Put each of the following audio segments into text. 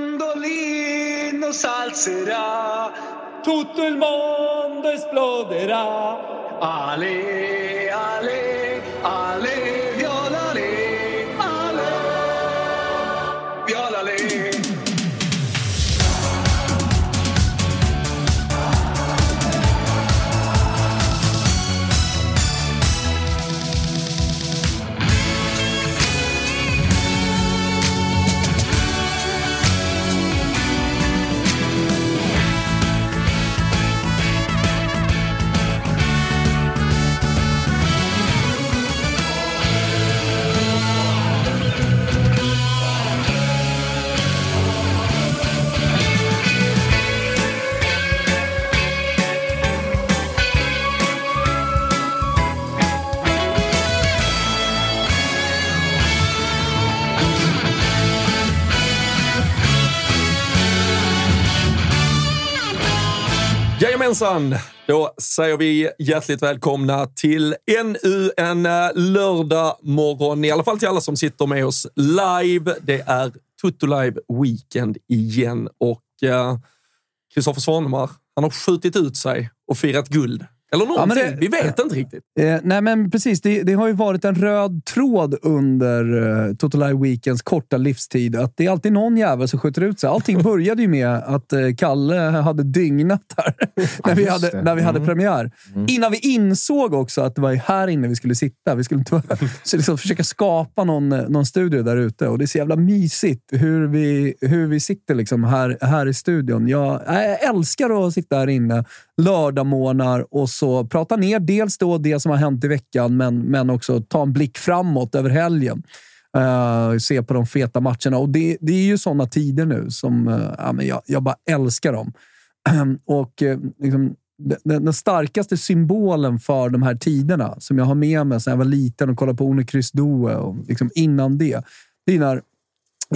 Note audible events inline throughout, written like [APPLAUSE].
Mandolino s'alzerà, tutto il mondo esploderà. Ale, ale, ale, Jajamensan! Då säger vi hjärtligt välkomna till ännu en eh, lördag morgon. I alla fall till alla som sitter med oss live. Det är Tutto Live Weekend igen och eh, Kristoffer Svanemar, han har skjutit ut sig och firat guld. Eller någonting. men det- vi vet inte riktigt. Eh, nej, men precis. Det, det har ju varit en röd tråd under eh, Total Live Weekends korta livstid. Att det är alltid någon jävel som skjuter ut sig. Allting [LAUGHS] började ju med att eh, Kalle hade dygnat här [LAUGHS] när vi hade, det. när vi hade Mm. premiär. Innan vi insåg också att det var här inne vi skulle sitta. Vi skulle inte [LAUGHS] så liksom försöka skapa någon, eh, någon studio där ute. Och det är så jävla mysigt hur vi, hur vi sitter liksom här, här i studion. Jag, jag älskar att sitta här inne lördagmorgnar och så prata ner dels då det som har hänt i veckan, men, men också ta en blick framåt över helgen. Uh, se på de feta matcherna. Och det, det är ju sådana tider nu som uh, ja, men jag, jag bara älskar dem. [CLEARS THROAT] och uh, liksom, den, den starkaste symbolen för de här tiderna som jag har med mig sedan jag var liten och kollade på One Kryss Due och liksom innan det. Det är när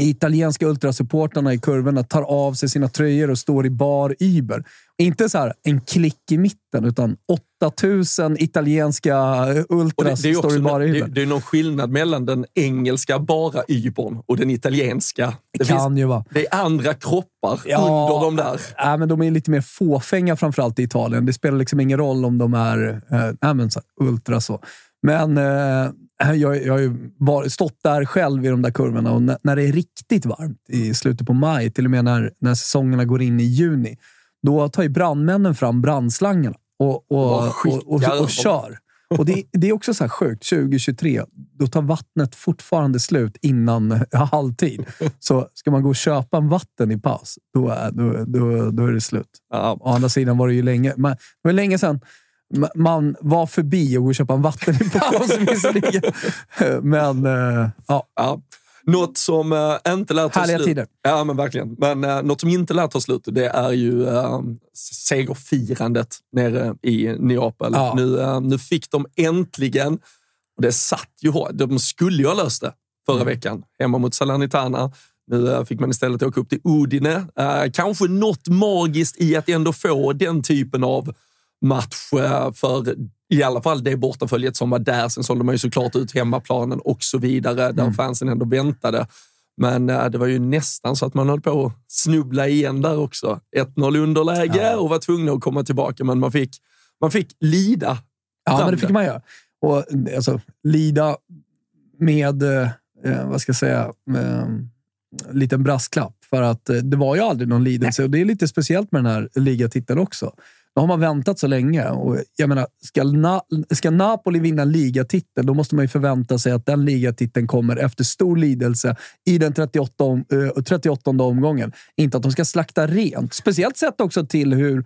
italienska ultrasupportrarna i kurvorna tar av sig sina tröjor och står i bar Uber. Inte så här en klick i mitten, utan 8000 italienska ultras det, det, står i bar det, Uber. det är någon skillnad mellan den engelska bara Ybern och den italienska. Det kan ju vara. Det är andra kroppar Ja. under de där. Ja, men de är lite mer fåfänga, framförallt i Italien. Det spelar liksom ingen roll om de är eh, nej, men så här, ultra så. Men eh, [CLEARS THROAT] jag, jag har ju stått där själv i de där kurvorna och när, när det är riktigt varmt i slutet på maj, till och med när, när säsongerna går in i juni, då tar ju brandmännen fram brandslangarna och, och, och, och, och, kör. Och det, det är också så här sjukt. 2023, då tar vattnet fortfarande slut innan [LAUGHS] halvtid. Så ska man gå och köpa en vatten i paus, då är, då, då, då är det slut. Ja. Å andra sidan var det ju länge, man, det var länge sedan man var förbi och köpa en vatten i [LAUGHS] paus visserligen. Men eh, ja, Ja. Något som eh, inte lär ta Härliga slut. tider. Ja, men verkligen. Men uh, något som inte lär ta slut, det är ju uh, segerfirandet nere i Neapel. Ja. Nu, eh, nu fick de äntligen, och det satt ju hårt, de skulle ju ha löst det förra Mm. veckan hemma mot Salernitana. Nu eh, fick man istället åka upp till Udine. Eh, kanske något magiskt i att ändå få den typen av match för i alla fall det bortaföljet som var där. Sen sålde man ju såklart ut hemmaplanen och så vidare, där Mm. fansen ändå väntade. Men eh, det var ju nästan så att man höll på att snubbla igen där också. 1-0 underläge Ja. och var tvungna att komma tillbaka, men man fick, man fick lida. ja men det fick man göra. Och alltså, lida med... eh, eh, vad ska jag säga, eh, liten brasklapp. För att eh, det var ju aldrig någon lidelse och det är lite speciellt med den här ligatiteln också. Nu har man väntat så länge och jag menar, ska, Na ska Napoli vinna ligatiteln, då måste man ju förvänta sig att den ligatiteln kommer efter stor lidelse i den 38, om, eh, 38 omgången. Inte att de ska slakta rent. Speciellt sett också till hur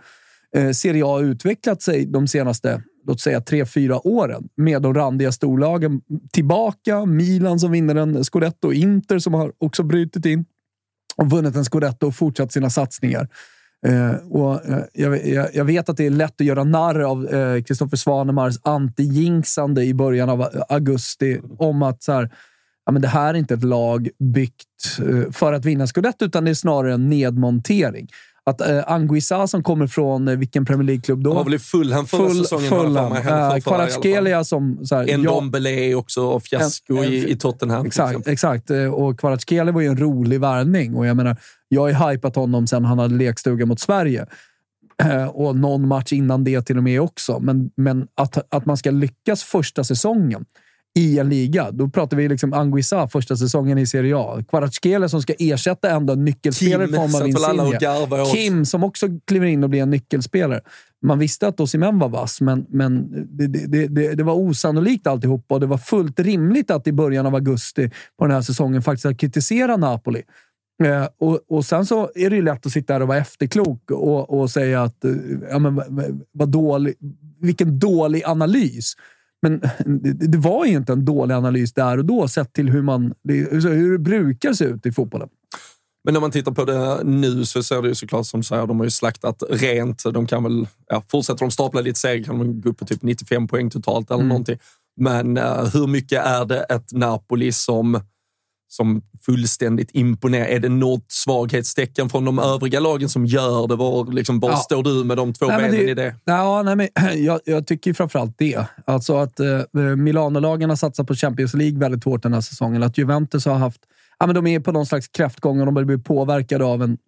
eh, Serie A utvecklat sig de senaste låt säga tre, fyra åren med de randiga storlagen tillbaka. Milan som vinner en scudetto, Inter som har också brutit in och vunnit en scudetto och fortsatt sina satsningar. Eh, och, eh, jag, jag, jag, vet att det är lätt att göra narr av Kristoffer eh, Svanemars anti-jinxande i början av eh, augusti om att så här, ja, men det här är inte ett lag byggt eh, för att vinna scudetto, utan det är snarare en nedmontering att eh, Anguissa som kommer från eh, vilken Premier League-klubb då? Han var väl i Fulham förra Full, säsongen. Fulham. Eh, Kvaratskhelia som... Så här, en Dombele också och fiasko en, en, i, i Tottenham. Exakt, exakt. Eh, och Kvaratskhelia var ju en rolig värvning och jag menar, jag har hypat honom sen han hade lekstuga mot Sverige. Eh, och någon match innan det till och med också. Men, men att, att man ska lyckas första säsongen i en liga. Då pratar vi liksom Anguissa första säsongen i Serie A. Kvaratskhelia som ska ersätta ändå en nyckelspelare i form av Insigne. Kim som också kliver in och blir en nyckelspelare. Man visste att Osimhen var vass, men, men det, det, det, det, var osannolikt alltihopa och det var fullt rimligt att i början av augusti på den här säsongen faktiskt kritisera Napoli. Eh, och, och, sen så är det ju lätt att sitta här och vara efterklok och, och säga att eh, ja, men, vad dålig, vilken dålig analys. Men det, var ju inte en dålig analys där och då, sett till hur, man, hur det brukar se ut i fotbollen. Men när man tittar på det nu så ser det ju såklart som så här, de har ju slaktat rent. De kan väl, ja, fortsätter de stapla lite segrar kan de gå upp på typ 95 poäng totalt eller mm. någonting. Men uh, hur mycket är det ett Napoli som som fullständigt imponerar. Är det något svaghetstecken från de övriga lagen som gör det? Var, liksom, var ja. står du med de två nej, benen det, i det? Ja, nej, men, [CLEARS THROAT] jag, jag tycker framförallt det. Alltså att eh, Milano-lagen har satsat på Champions League väldigt hårt den här säsongen. Att Juventus har haft... Ja, men de är på någon slags kräftgång och de börjar bli påverkade av en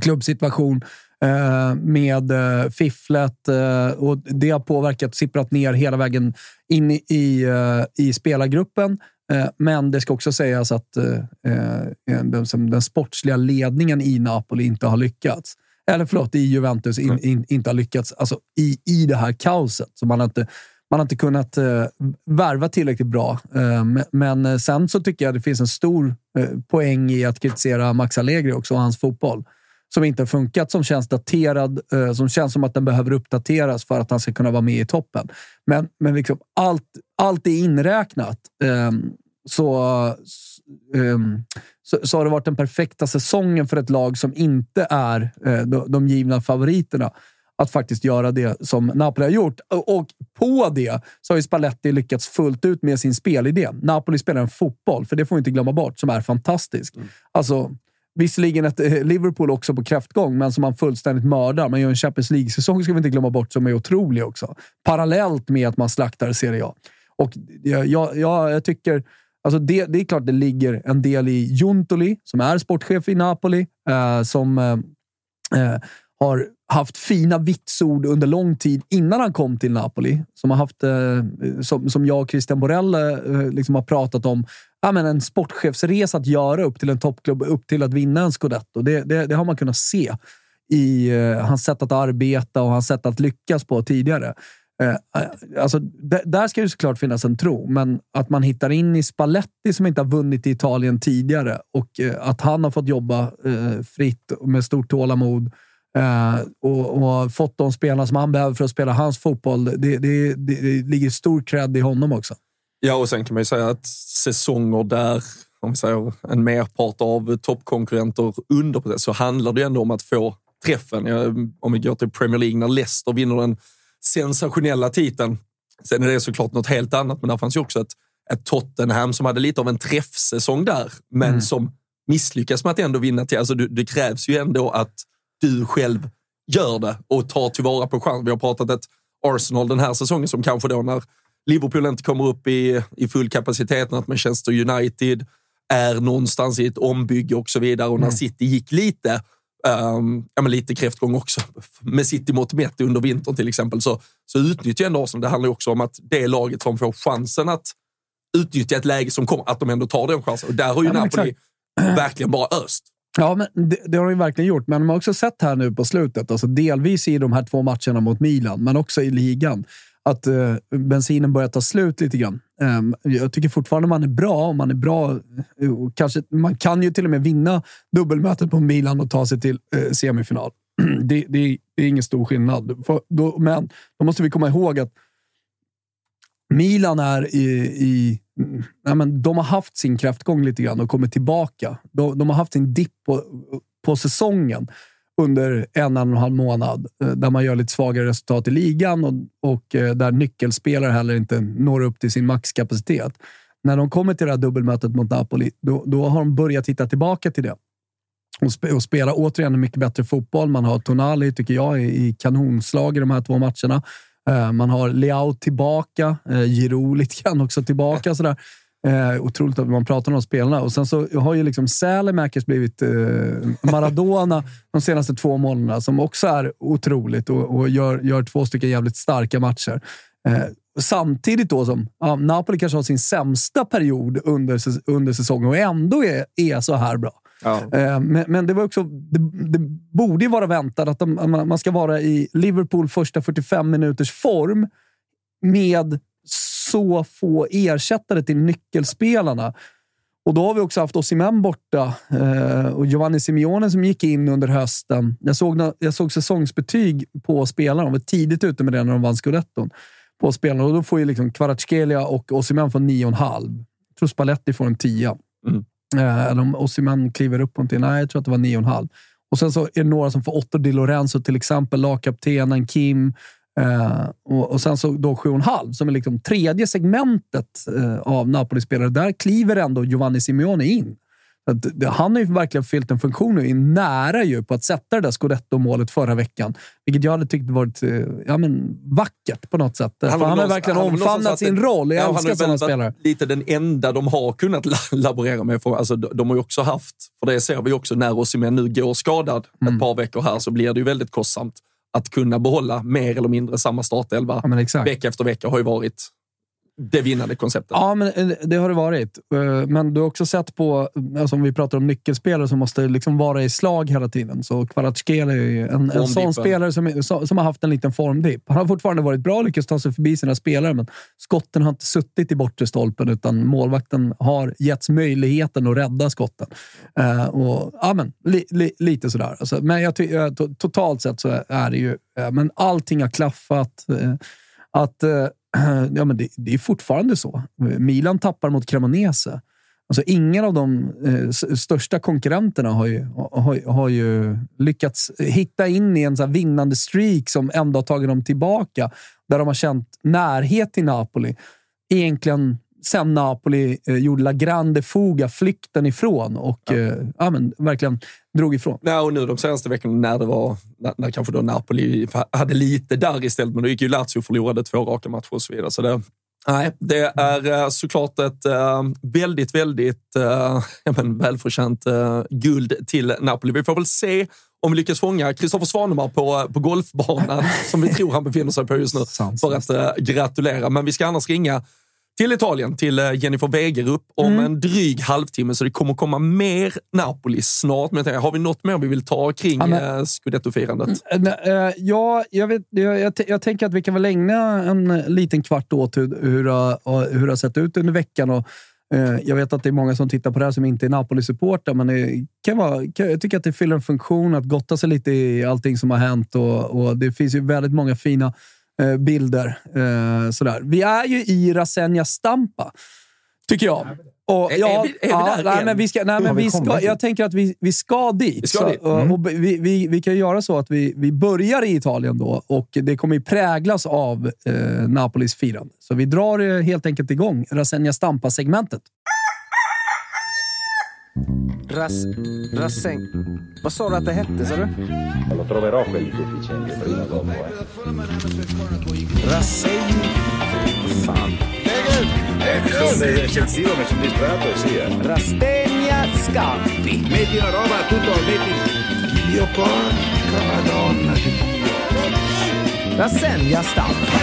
klubbsituation eh, med eh, fifflet eh, och det har påverkat, sipprat ner hela vägen in i, i, eh, i spelargruppen. Eh, men det ska också sägas att eh, eh, den, sportsliga ledningen i Napoli inte har lyckats. Eller förlåt, i Juventus in, in, inte har lyckats alltså, i, i det här kaoset. Så man har inte, man har inte kunnat värva tillräckligt bra. Men sen så tycker jag det finns en stor poäng i att kritisera Max Allegri också och hans fotboll. Som inte har funkat, som känns daterad, eh, som känns som att den behöver uppdateras för att han ska kunna vara med i toppen. Men, men liksom allt, allt är inräknat. Um, så, um, så, så, har det varit den perfekta säsongen för ett lag som inte är de, de givna favoriterna att faktiskt göra det som Napoli har gjort. Och på det så har ju Spalletti lyckats fullt ut med sin spelidé. Napoli spelar en fotboll, för det får vi inte glömma bort, som är fantastisk. Mm. Alltså, Visserligen ett eh, Liverpool också på kräftgång, men som man fullständigt mördar. Man gör en Champions League-säsong, ska vi inte glömma bort, som är otrolig också. Parallellt med att man slaktar Serie A. Och jag, jag, jag tycker... Alltså det, det är klart det ligger en del i Juntoli, som är sportchef i Napoli, eh, som eh, eh har haft fina vitsord under lång tid innan han kom till Napoli. Som, har haft, eh, som, som jag och Christian Borell eh, eh, liksom har pratat om ja, men en sportchefsresa att göra upp till en toppklubb, upp till att vinna en scudetto. Det, det, det har man kunnat se i eh, hans sätt att arbeta och hans sätt att lyckas på tidigare. Eh, eh alltså, där ska ju såklart finnas en tro, men att man hittar in i Spalletti som inte har vunnit i Italien tidigare och eh, att han har fått jobba eh, fritt med stort tålamod eh, och, och fått de spelarna som han behöver för att spela hans fotboll. Det, det, det, det ligger stor cred i honom också. Ja, och sen kan man ju säga att säsonger där om vi säger en merpart av toppkonkurrenter under så handlar det ändå om att få träffen. Om vi går till Premier League när Leicester vinner den sensationella titeln. Sen är det såklart något helt annat, men där fanns ju också ett, ett Tottenham som hade lite av en träffsäsong där, men mm. som misslyckas med att ändå vinna. Till. Alltså, det, det krävs ju ändå att du själv gör det och tar tillvara på chansen. Vi har pratat ett Arsenal den här säsongen som kanske då när Liverpool inte kommer upp i, i full kapacitet, att Manchester United är någonstans i ett ombygge och så vidare. Och när mm. City gick lite, um, ja, men lite kräftgång också, [LAUGHS] med City mot mätt under vintern till exempel, så, så utnyttjar ändå Arsenal. Det handlar också om att det laget som får chansen att utnyttja ett läge som kommer, att de ändå tar den chansen. Och där har ju Ja, Napoli [CLEARS THROAT] verkligen bara öst. Ja, men det, det har de ju verkligen gjort. Men de har också sett här nu på slutet, alltså delvis i de här två matcherna mot Milan, men också i ligan, att eh, bensinen börjar ta slut lite grann. Eh, jag tycker fortfarande man är bra. Man är bra eh, och kanske, man kan ju till och med vinna dubbelmötet på Milan och ta sig till eh, semifinal. [CLEARS THROAT] det, det, det är ingen stor skillnad. För, då, men då måste vi komma ihåg att Milan är i... i nej men de har haft sin kräftgång lite grann och kommit tillbaka. De, de har haft sin dipp på, på säsongen under en, och en halv månad eh, där man gör lite svagare resultat i ligan och, och eh, där nyckelspelare heller inte når upp till sin maxkapacitet. När de kommer till det här dubbelmötet mot Napoli, då, då har de börjat hitta tillbaka till det och, sp och spela återigen en mycket bättre fotboll. Man har Tonali, tycker jag, i, i kanonslag i de här två matcherna. Eh, man har Leao tillbaka, eh, Giroud lite grann också tillbaka. Sådär. Eh, otroligt att man pratar om spelarna. Och sen så har ju liksom Sälemäkers blivit eh, Maradona [LAUGHS] de senaste två månaderna, som också är otroligt och, och gör, gör två stycken jävligt starka matcher. Eh, samtidigt då som ja, Napoli kanske har sin sämsta period under, under säsongen och ändå är, är så här bra. Ja. Eh, Men, men det var också, det, det borde ju vara väntat att de, man ska vara i Liverpool första 45 minuters form med så få ersättare till nyckelspelarna. Och då har vi också haft Osimhen borta eh, och Giovanni Simeone som gick in under hösten. Jag såg, jag såg säsongsbetyg på spelarna. De var tidigt ute med det när de vann scudetton. På spelarna. Och då får ju liksom Kvaratskhelia och Osimhen få 9,5. Jag tror Spalletti får en 10. Mm. Eh, eller om Osimhen kliver upp på en 10. Nej, jag tror att det var 9,5. Och sen så är det några som får 8 Di Lorenzo, till exempel lagkaptenen Kim. Eh, och, och sen så då 7,5 som är liksom tredje segmentet eh, av Napoli-spelare. Där kliver ändå Giovanni Simeone in. Att, han har ju verkligen fyllt en funktion och är nära ju på att sätta det där scudetto-målet förra veckan. Vilket jag hade tyckt varit eh, ja, men, vackert på något sätt. Han, var har verkligen han omfamnat sin roll. Jag Ja, han älskar sådana spelare. lite den enda de har kunnat la- laborera med. För, alltså, de, de har ju också haft, för det ser vi också när Osimhen nu går skadad Mm. ett par veckor här, så blir det ju väldigt kostsamt att kunna behålla mer eller mindre samma startelva Ja, vecka efter vecka har ju varit det vinnande konceptet. Ja, men eh, det har det varit. Eh, Men du har också sett på, alltså om vi pratar om nyckelspelare som måste liksom vara i slag hela tiden. Så Kvaratskhelia är ju en, en sån spelare som, som, har haft en liten formdipp. Han har fortfarande varit bra och lyckats ta sig förbi sina spelare, men skotten har inte suttit i bortre stolpen utan målvakten har getts möjligheten att rädda skotten. Eh, och, ja, men, li, li, lite sådär. Alltså, men jag totalt sett så är det ju... Men allting har klaffat. Att, [CLEARS THROAT] ja, men det, det är fortfarande så. Milan tappar mot Cremonese. Alltså, ingen av de eh, största konkurrenterna har ju, har, har ju lyckats hitta in i en så här vinnande streak som ändå har tagit dem tillbaka. Där de har känt närhet till Napoli. Egentligen sen Napoli eh, gjorde La Grande Fuga, flykten ifrån och eh, ja, men, verkligen drog ifrån. Ja, och nu de senaste veckorna när det var, när, när kanske då Napoli hade lite där istället, men då gick ju Lazio och förlorade två raka matcher och så vidare. Så det, nej, det är eh, såklart ett eh, väldigt, väldigt ja, men välförtjänt eh, guld till Napoli. Vi får väl se om vi lyckas fånga Kristoffer Svanemar på, på golfbanan, som vi tror han befinner sig på just nu, [LAUGHS] Sanslöst. för att eh, gratulera. Men vi ska annars ringa till Italien, till eh, Jennifer Wegerup om Mm. en dryg halvtimme. Så det kommer komma mer Napoli snart. Men jag tänker, har vi något mer vi vill ta kring Ja, eh, scudetto-firandet? Eh, eh, Ja, jag, vet, jag, jag, jag tänker att vi kan väl ägna en liten kvart åt hur, hur, det har- hur det har sett ut under veckan. Och, jag vet att det är många som tittar på det här som inte är Napoli-supportrar, men det kan vara, kan, jag tycker att det fyller en funktion att gotta sig lite i allting som har hänt. Och, och Det finns ju väldigt många fina bilder. Eh, sådär. Vi är ju i Rasenja Stampa, tycker jag. Och, Är- är ja, vi- är vi ja, där nej, än? men vi ska, nej, Har men vi vi kommit ska, dit? jag tänker att vi, vi ska dit. Vi ska så, dit. och- och vi, vi, vi kan göra så att vi, vi börjar i Italien då och det kommer ju präglas av eh, Napolis firande. Så vi drar eh, helt enkelt igång Rasenja Stampa-segmentet. Ras... Rasseng... Vad sa du att det hette, sa du? Lo troverò quelli sufficienti prima o dopo. Eh. Rasseng... Vad fan? Mi sono sentito, mi sono distratto sì. Eh. Rastegna Scampi. Metti una roba, tutto, metti... Dio porca madonna di Dio. Rasenja Stampa.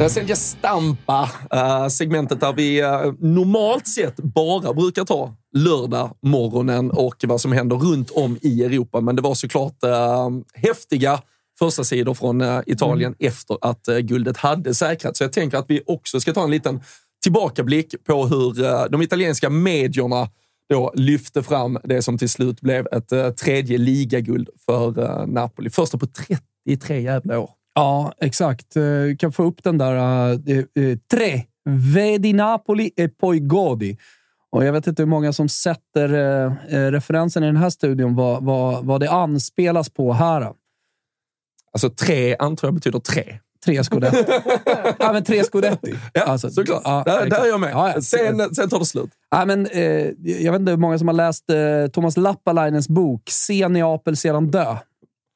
Rasenja Stampa, eh, segmentet där vi eh, normalt sett bara brukar ta lördag morgonen och vad som händer runt om i Europa. Men det var såklart uh, häftiga första sidor från Italien efter att guldet hade säkrats. Så jag tänker att vi också ska ta en liten tillbakablick på hur de italienska medierna då lyfte fram det som till slut blev ett tredje ligaguld för Napoli. Första på 33 jävla år. Ja, exakt. Du kan få upp den där. Uh, tre. Vedi Napoli e poi godi. Och jag vet inte hur många som sätter uh, referensen i den här studion, vad, vad, vad det anspelas på här. Alltså tre antar jag betyder tre. Tre scudetti. ja, men tre scudetti. [LAUGHS] Ja, alltså, såklart. Ja, där, där är jag med. Ja, ja. Sen, sen tar det slut. Ja, men, eh, jag vet inte hur många som har läst eh, Thomas Lappalainens bok Se Neapel sedan dö.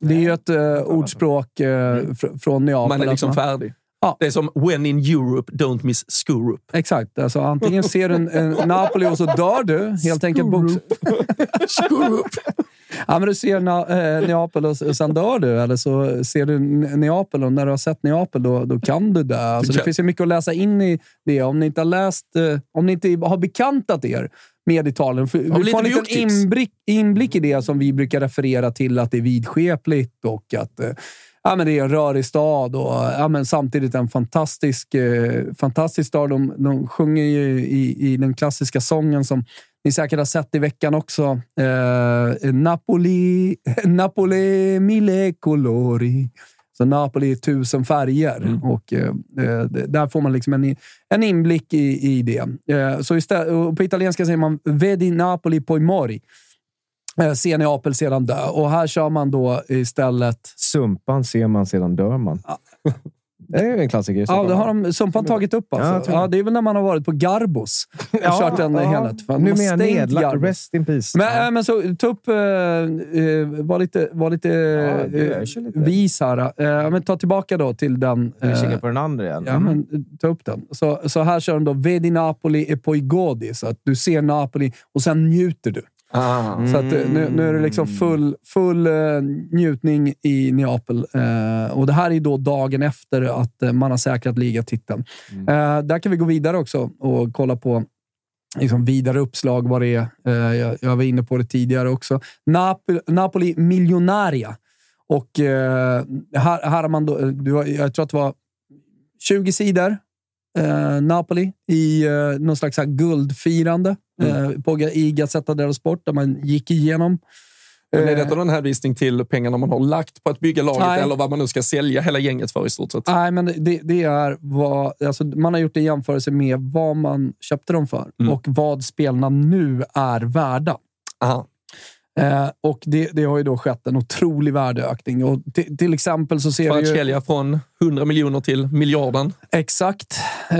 Det är ju ett uh, ordspråk uh, fr från Neapel. Man är liksom alltså. färdig. Ja. Det är som “When in Europe, don't miss Skurup”. Exakt. Alltså, antingen ser du en, en [LAUGHS] Napoli och så dör du. Helt enkelt. [LAUGHS] Skurup. ja, men du ser na, eh, Neapel och, och sen dör du. Eller så ser du Neapel och när du har sett Neapel, då, då kan du dö. Alltså, det finns ju mycket att läsa in i det. Om ni inte har läst, eh, om ni inte har bekantat er med Italien. För, vi får en liten inblick, inblick i det som vi brukar referera till, att det är vidskepligt och att eh, ja, men det är en rörig stad och ja, men samtidigt en fantastisk, eh, fantastisk stad. De, de sjunger ju i, i den klassiska sången som ni säkert har sett i veckan också. Eh, Napoli, Napoli mille colori. Så Napoli är tusen färger mm. och eh, där får man liksom en, en inblick i, i det. Eh, så istället, på italienska säger man “Vedi Napoli poi mori”. Eh, se Neapel sedan dö. Och här kör man då istället... Sumpan ser man sedan dör man. [LAUGHS] Det är en klassiker. Ja, det har de, Sumpan tagit upp alltså. Ja, det är väl när man har varit på Garbos och ja, kört en ja. helhet. Nu är nedlagt. Rest in peace. Men, ja. men så, ta upp... Uh, var lite, var lite, ja, lite. vis här. Uh, men ta tillbaka då till den. Uh, Vi kikar på den andra igen. Ja, men, ta upp den. Så, så här kör de då Vedi Napoli e poi godi. Så att du ser Napoli och sen njuter du. Ah. Så att, eh, nu, nu är det liksom full, full uh, njutning i Neapel. Uh, och det här är då dagen efter att uh, man har säkrat ligatiteln. Mm. där kan vi gå vidare också och kolla på liksom vidare uppslag vad det är. Jag, jag, var inne på det tidigare också. Napoli, Napoli miljonaria. Och här, här har man då, jag tror att det var 20 sidor eh, Napoli i eh, någon slags här guldfirande mm. eh, på, i Gazzetta dello Sport, där man gick igenom men är detta någon hänvisning till pengarna man har lagt på att bygga laget Nej. eller vad man nu ska sälja hela gänget för i stort sett? Nej, men det, det är vad... Alltså, man har gjort en jämförelse med vad man köpte dem för mm. och vad spelarna nu är värda. Aha. Eh, och det, det, har ju då skett en otrolig värdeökning. Och till exempel så ser För att sälja från 100 miljoner till miljarden. Exakt. Eh,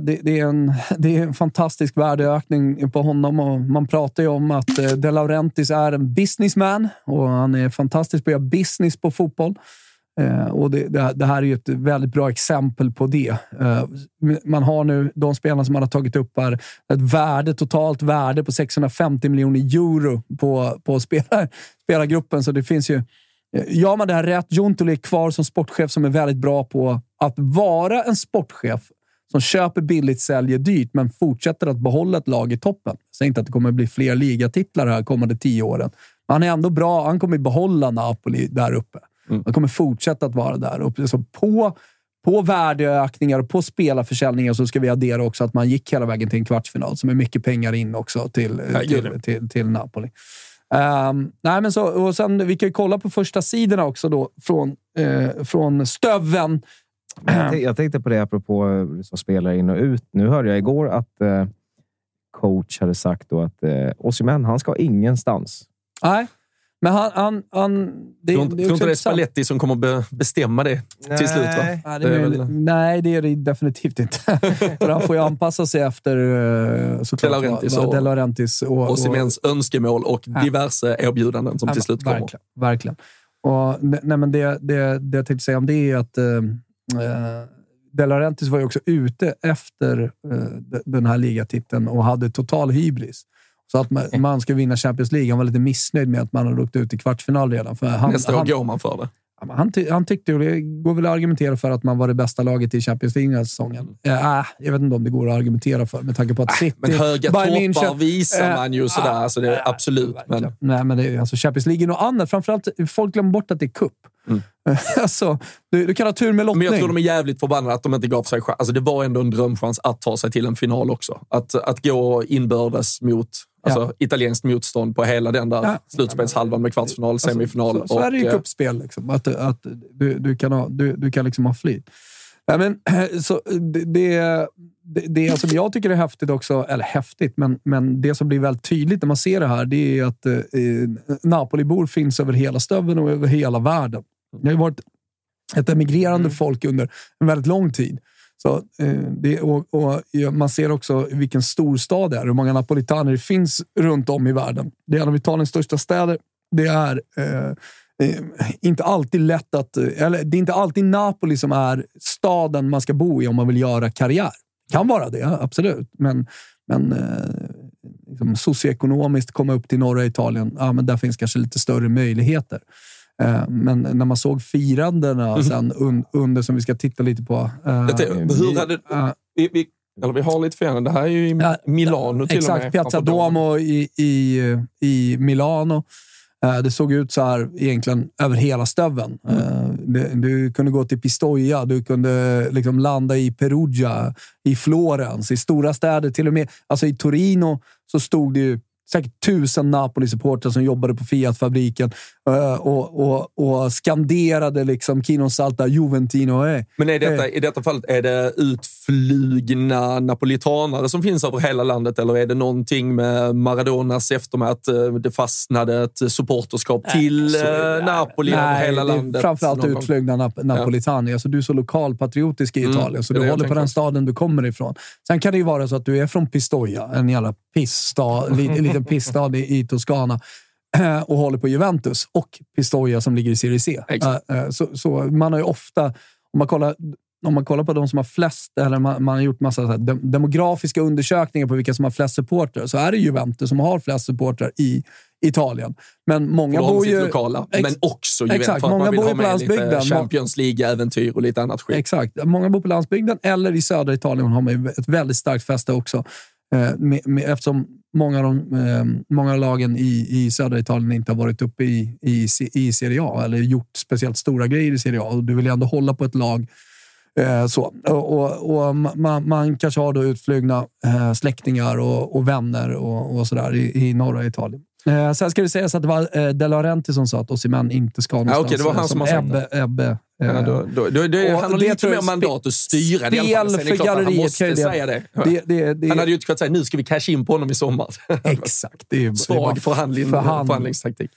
det, det, är en, det är en fantastisk värdeökning på honom. Och man pratar ju om att eh, De Laurentiis är en businessman och han är fantastisk på att göra business på fotboll. Eh, och det, det, det, här är ju ett väldigt bra exempel på det. Eh, man har nu, de spelarna som man har tagit upp här, ett värde, totalt värde på 650 miljoner euro på, på spelar, spelargruppen. Så det finns ju... Eh, gör man det här rätt, Juntoli är kvar som sportchef som är väldigt bra på att vara en sportchef som köper billigt, säljer dyrt, men fortsätter att behålla ett lag i toppen. Säg inte att det kommer bli fler ligatitlar här kommande tio åren. Men han är ändå bra. Han kommer behålla Napoli där uppe. Mm. Man kommer fortsätta att vara där. Och så på, på värdeökningar och på spelarförsäljningar så ska vi addera också att man gick hela vägen till en kvartsfinal, som är mycket pengar in också till, till, till, till, Napoli. Um, nej, men så, och sen, vi kan ju kolla på första sidorna också då, från, eh, från Stöven. Jag tänkte på det apropå som spelare in och ut. Nu hörde jag igår att eh, coach hade sagt då att eh, Osimhen, han ska ingenstans. Nej. Men han... han, han det, tror, inte det är Spalletti som kommer bestämma det nej. till slut? Va? Nej, det är det väl... nej, det är det definitivt inte. [LAUGHS] För han får ju anpassa sig efter eh, såklart, De Laurentiis och, De Laurentiis och, och Simens önskemål och diverse erbjudanden som ja, till slut kommer. Verkligen. verkligen. Och, nej, men det, det, det jag tänkte säga om det är att eh, eh De Laurentiis var ju också ute efter eh, den här ligatiteln och hade total hybris. Så att man, man ska vinna Champions League. Han var lite missnöjd med att man hade åkt ut i kvartsfinal redan. För han, Nästa år han, går man för det. Men Han, ty han tyckte, och det går väl att argumentera för, att man var det bästa laget i Champions League den här säsongen. Äh, äh, jag vet inte om det går att argumentera för med tanke på att City... Men höga toppar München- visar Eh, man ju sådär. ah, Alltså det, är absolut. Men, Verkligen. Nej, men det är, alltså Champions League är något annat. Framförallt, folk glömmer bort att det är cup. [LAUGHS] alltså, du, du kan ha tur med men lottning. jag tror de är jävligt förbannade att de inte gav sig chans. Alltså det var ändå en drömchans att ta sig till en final också. Att, att gå inbördes mot alltså, italienskt motstånd på hela den där Ja. slutspelshalvan med kvartsfinal, semifinal. Alltså, så, så är det ju eh, cupspel. Liksom, att att du, du, kan ha, du, du kan liksom ha flyt. Nej, men, [CLEARS THROAT] så, det, det, det, som jag tycker är häftigt också, eller häftigt, men, men det som blir väldigt tydligt när man ser det här, det är att eh, Napoli-bor finns över hela stöveln och över hela världen. Det har ju varit ett emigrerande folk under en väldigt lång tid. Så, eh, det, och, och Man ser också vilken stor stad det är, hur många napolitaner det finns runt om i världen. Det är en av Italiens största städer. Det är eh, eh inte alltid lätt att... Eh, eller, det är inte alltid Napoli som är staden man ska bo i om man vill göra karriär. Kan vara det, absolut. Men, men eh, liksom socioekonomiskt komma upp till norra Italien, ja, men där finns kanske lite större möjligheter. Eh, Men när man såg firandena sen un, under, som vi ska titta lite på. eh, tänkte, hur hade, eh, vi, vi, eller vi har lite fel. Det här är ju i Milano till Exakt, och med. Piazza Duomo i, i, i Milano. Det såg ut så här egentligen över hela stöveln. Eh, det- Du kunde gå till Pistoia, du kunde liksom landa i Perugia, i Florens, i stora städer. Till och med alltså i Torino så stod det ju säkert tusen Napoli-supportrar som jobbade på Fiat-fabriken och, och, och skanderade liksom Kino Salta, Juventino. eh. Men är detta, i detta fallet, är det utflugna napolitanare som finns över hela landet eller är det någonting med Maradonas eftermäle att eh, det fastnade ett supporterskap till så det- eh, Napoli över Nej, hela det är landet? Framförallt utflugna nap napolitani. Alltså, du är så lokalpatriotisk i Mm, Italien, så det är du håller på tänker den staden du kommer ifrån. Sen kan det ju vara så att du är från Pistoia, en jävla pissstad, li- en liten pissstad i, i Toscana [CLEARS THROAT] och håller på Juventus och Pistoia som ligger i Serie C. Exakt. Eh, eh, Så, så man har ju ofta, om man kollar om man kollar på de som har flest, eller man, man har gjort massa så dem- demografiska undersökningar på vilka som har flest supportrar, så är det Juventus som har flest supportrar i Italien. Men många bor ju... lokala, Ex- men också Juventus Exakt, för många man vill bor på med lite landsbygden. Champions League-äventyr och lite annat skit. Exakt. Många bor på landsbygden eller i södra Italien har man ju ett väldigt starkt fäste också. Eh, med, med, eftersom många av, de, eh, många av lagen i, i södra Italien inte har varit uppe i, i, i Serie A eller gjort speciellt stora grejer i Serie A. Och du vill ju ändå hålla på ett lag Eh, så. Och, och, och man, man kanske har då utflugna eh, släktingar och, och vänner och, och sådär i, i norra Italien. Eh, sen ska det sägas att det var eh, De Laurenti som sa att Osimhen inte ska någonstans. okej, det var han eh, som sagt Ebbe, Ebbe, eh, Ja, då, då, då, det lite mer mandat att styra det. Spel Sen är det för att Han galleriet måste det- säga det. det, det, det, Han hade ju inte kunnat säga nu ska vi casha in på honom i sommar. [LAUGHS] Exakt. Det är, det Svag bara förhandling, förhandling. förhandlingstaktik.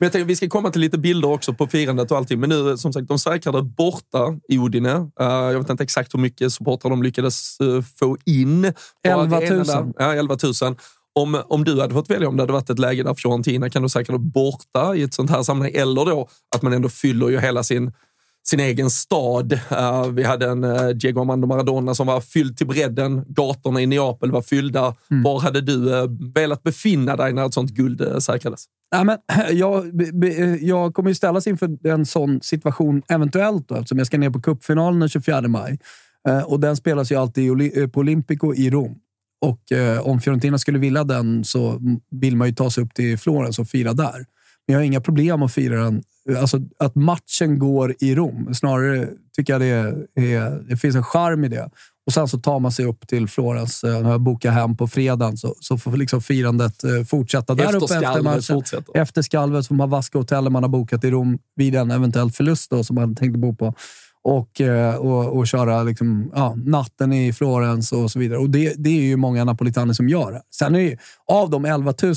Men jag tänker, vi ska komma till lite bilder också på firandet och allting. Men nu, som sagt, de säkrade borta i Udine. Uh, jag vet inte exakt hur mycket supportrar de lyckades uh, få in. på 11 000. arenan där. Ja, 11 000. Om, om du hade fått välja om det hade varit ett läge där Fiorentina kan du säkra det borta i ett sånt här sammanhang. Eller då att man ändå fyller ju hela sin sin egen stad. Uh, vi hade en uh, Diego Armando Maradona som var fylld till bredden. Gatorna i Neapel var fyllda. Mm. Var hade du uh, velat befinna dig när ett sånt guld uh, säkrades? Ja, men, jag, be- be- jag kommer ju ställas inför en sån situation eventuellt då, eftersom jag ska ner på cupfinalen den 24 maj. Och den spelas ju alltid i på Olympico i Rom. Och eh, om Fiorentina skulle vilja den så vill man ju ta sig upp till Florens och fira där. Men jag har inga problem att fira den. Alltså att matchen går i Rom. Snarare tycker jag det, är, det finns en charm i det. Och sen så tar man sig upp till Florens. eh, När jag bokar hem på fredagen så, så får liksom firandet eh, fortsätta där Efter uppe efter matchen. fortsätter. Efter skalvet får man vaska hotellet man har bokat i Rom vid en eventuell förlust då, som man tänkte bo på. Och, eh, och, och köra liksom, ja, natten i Florens och så vidare. Och det, det är ju många napolitaner som gör det. Sen är det ju, av de 11 000,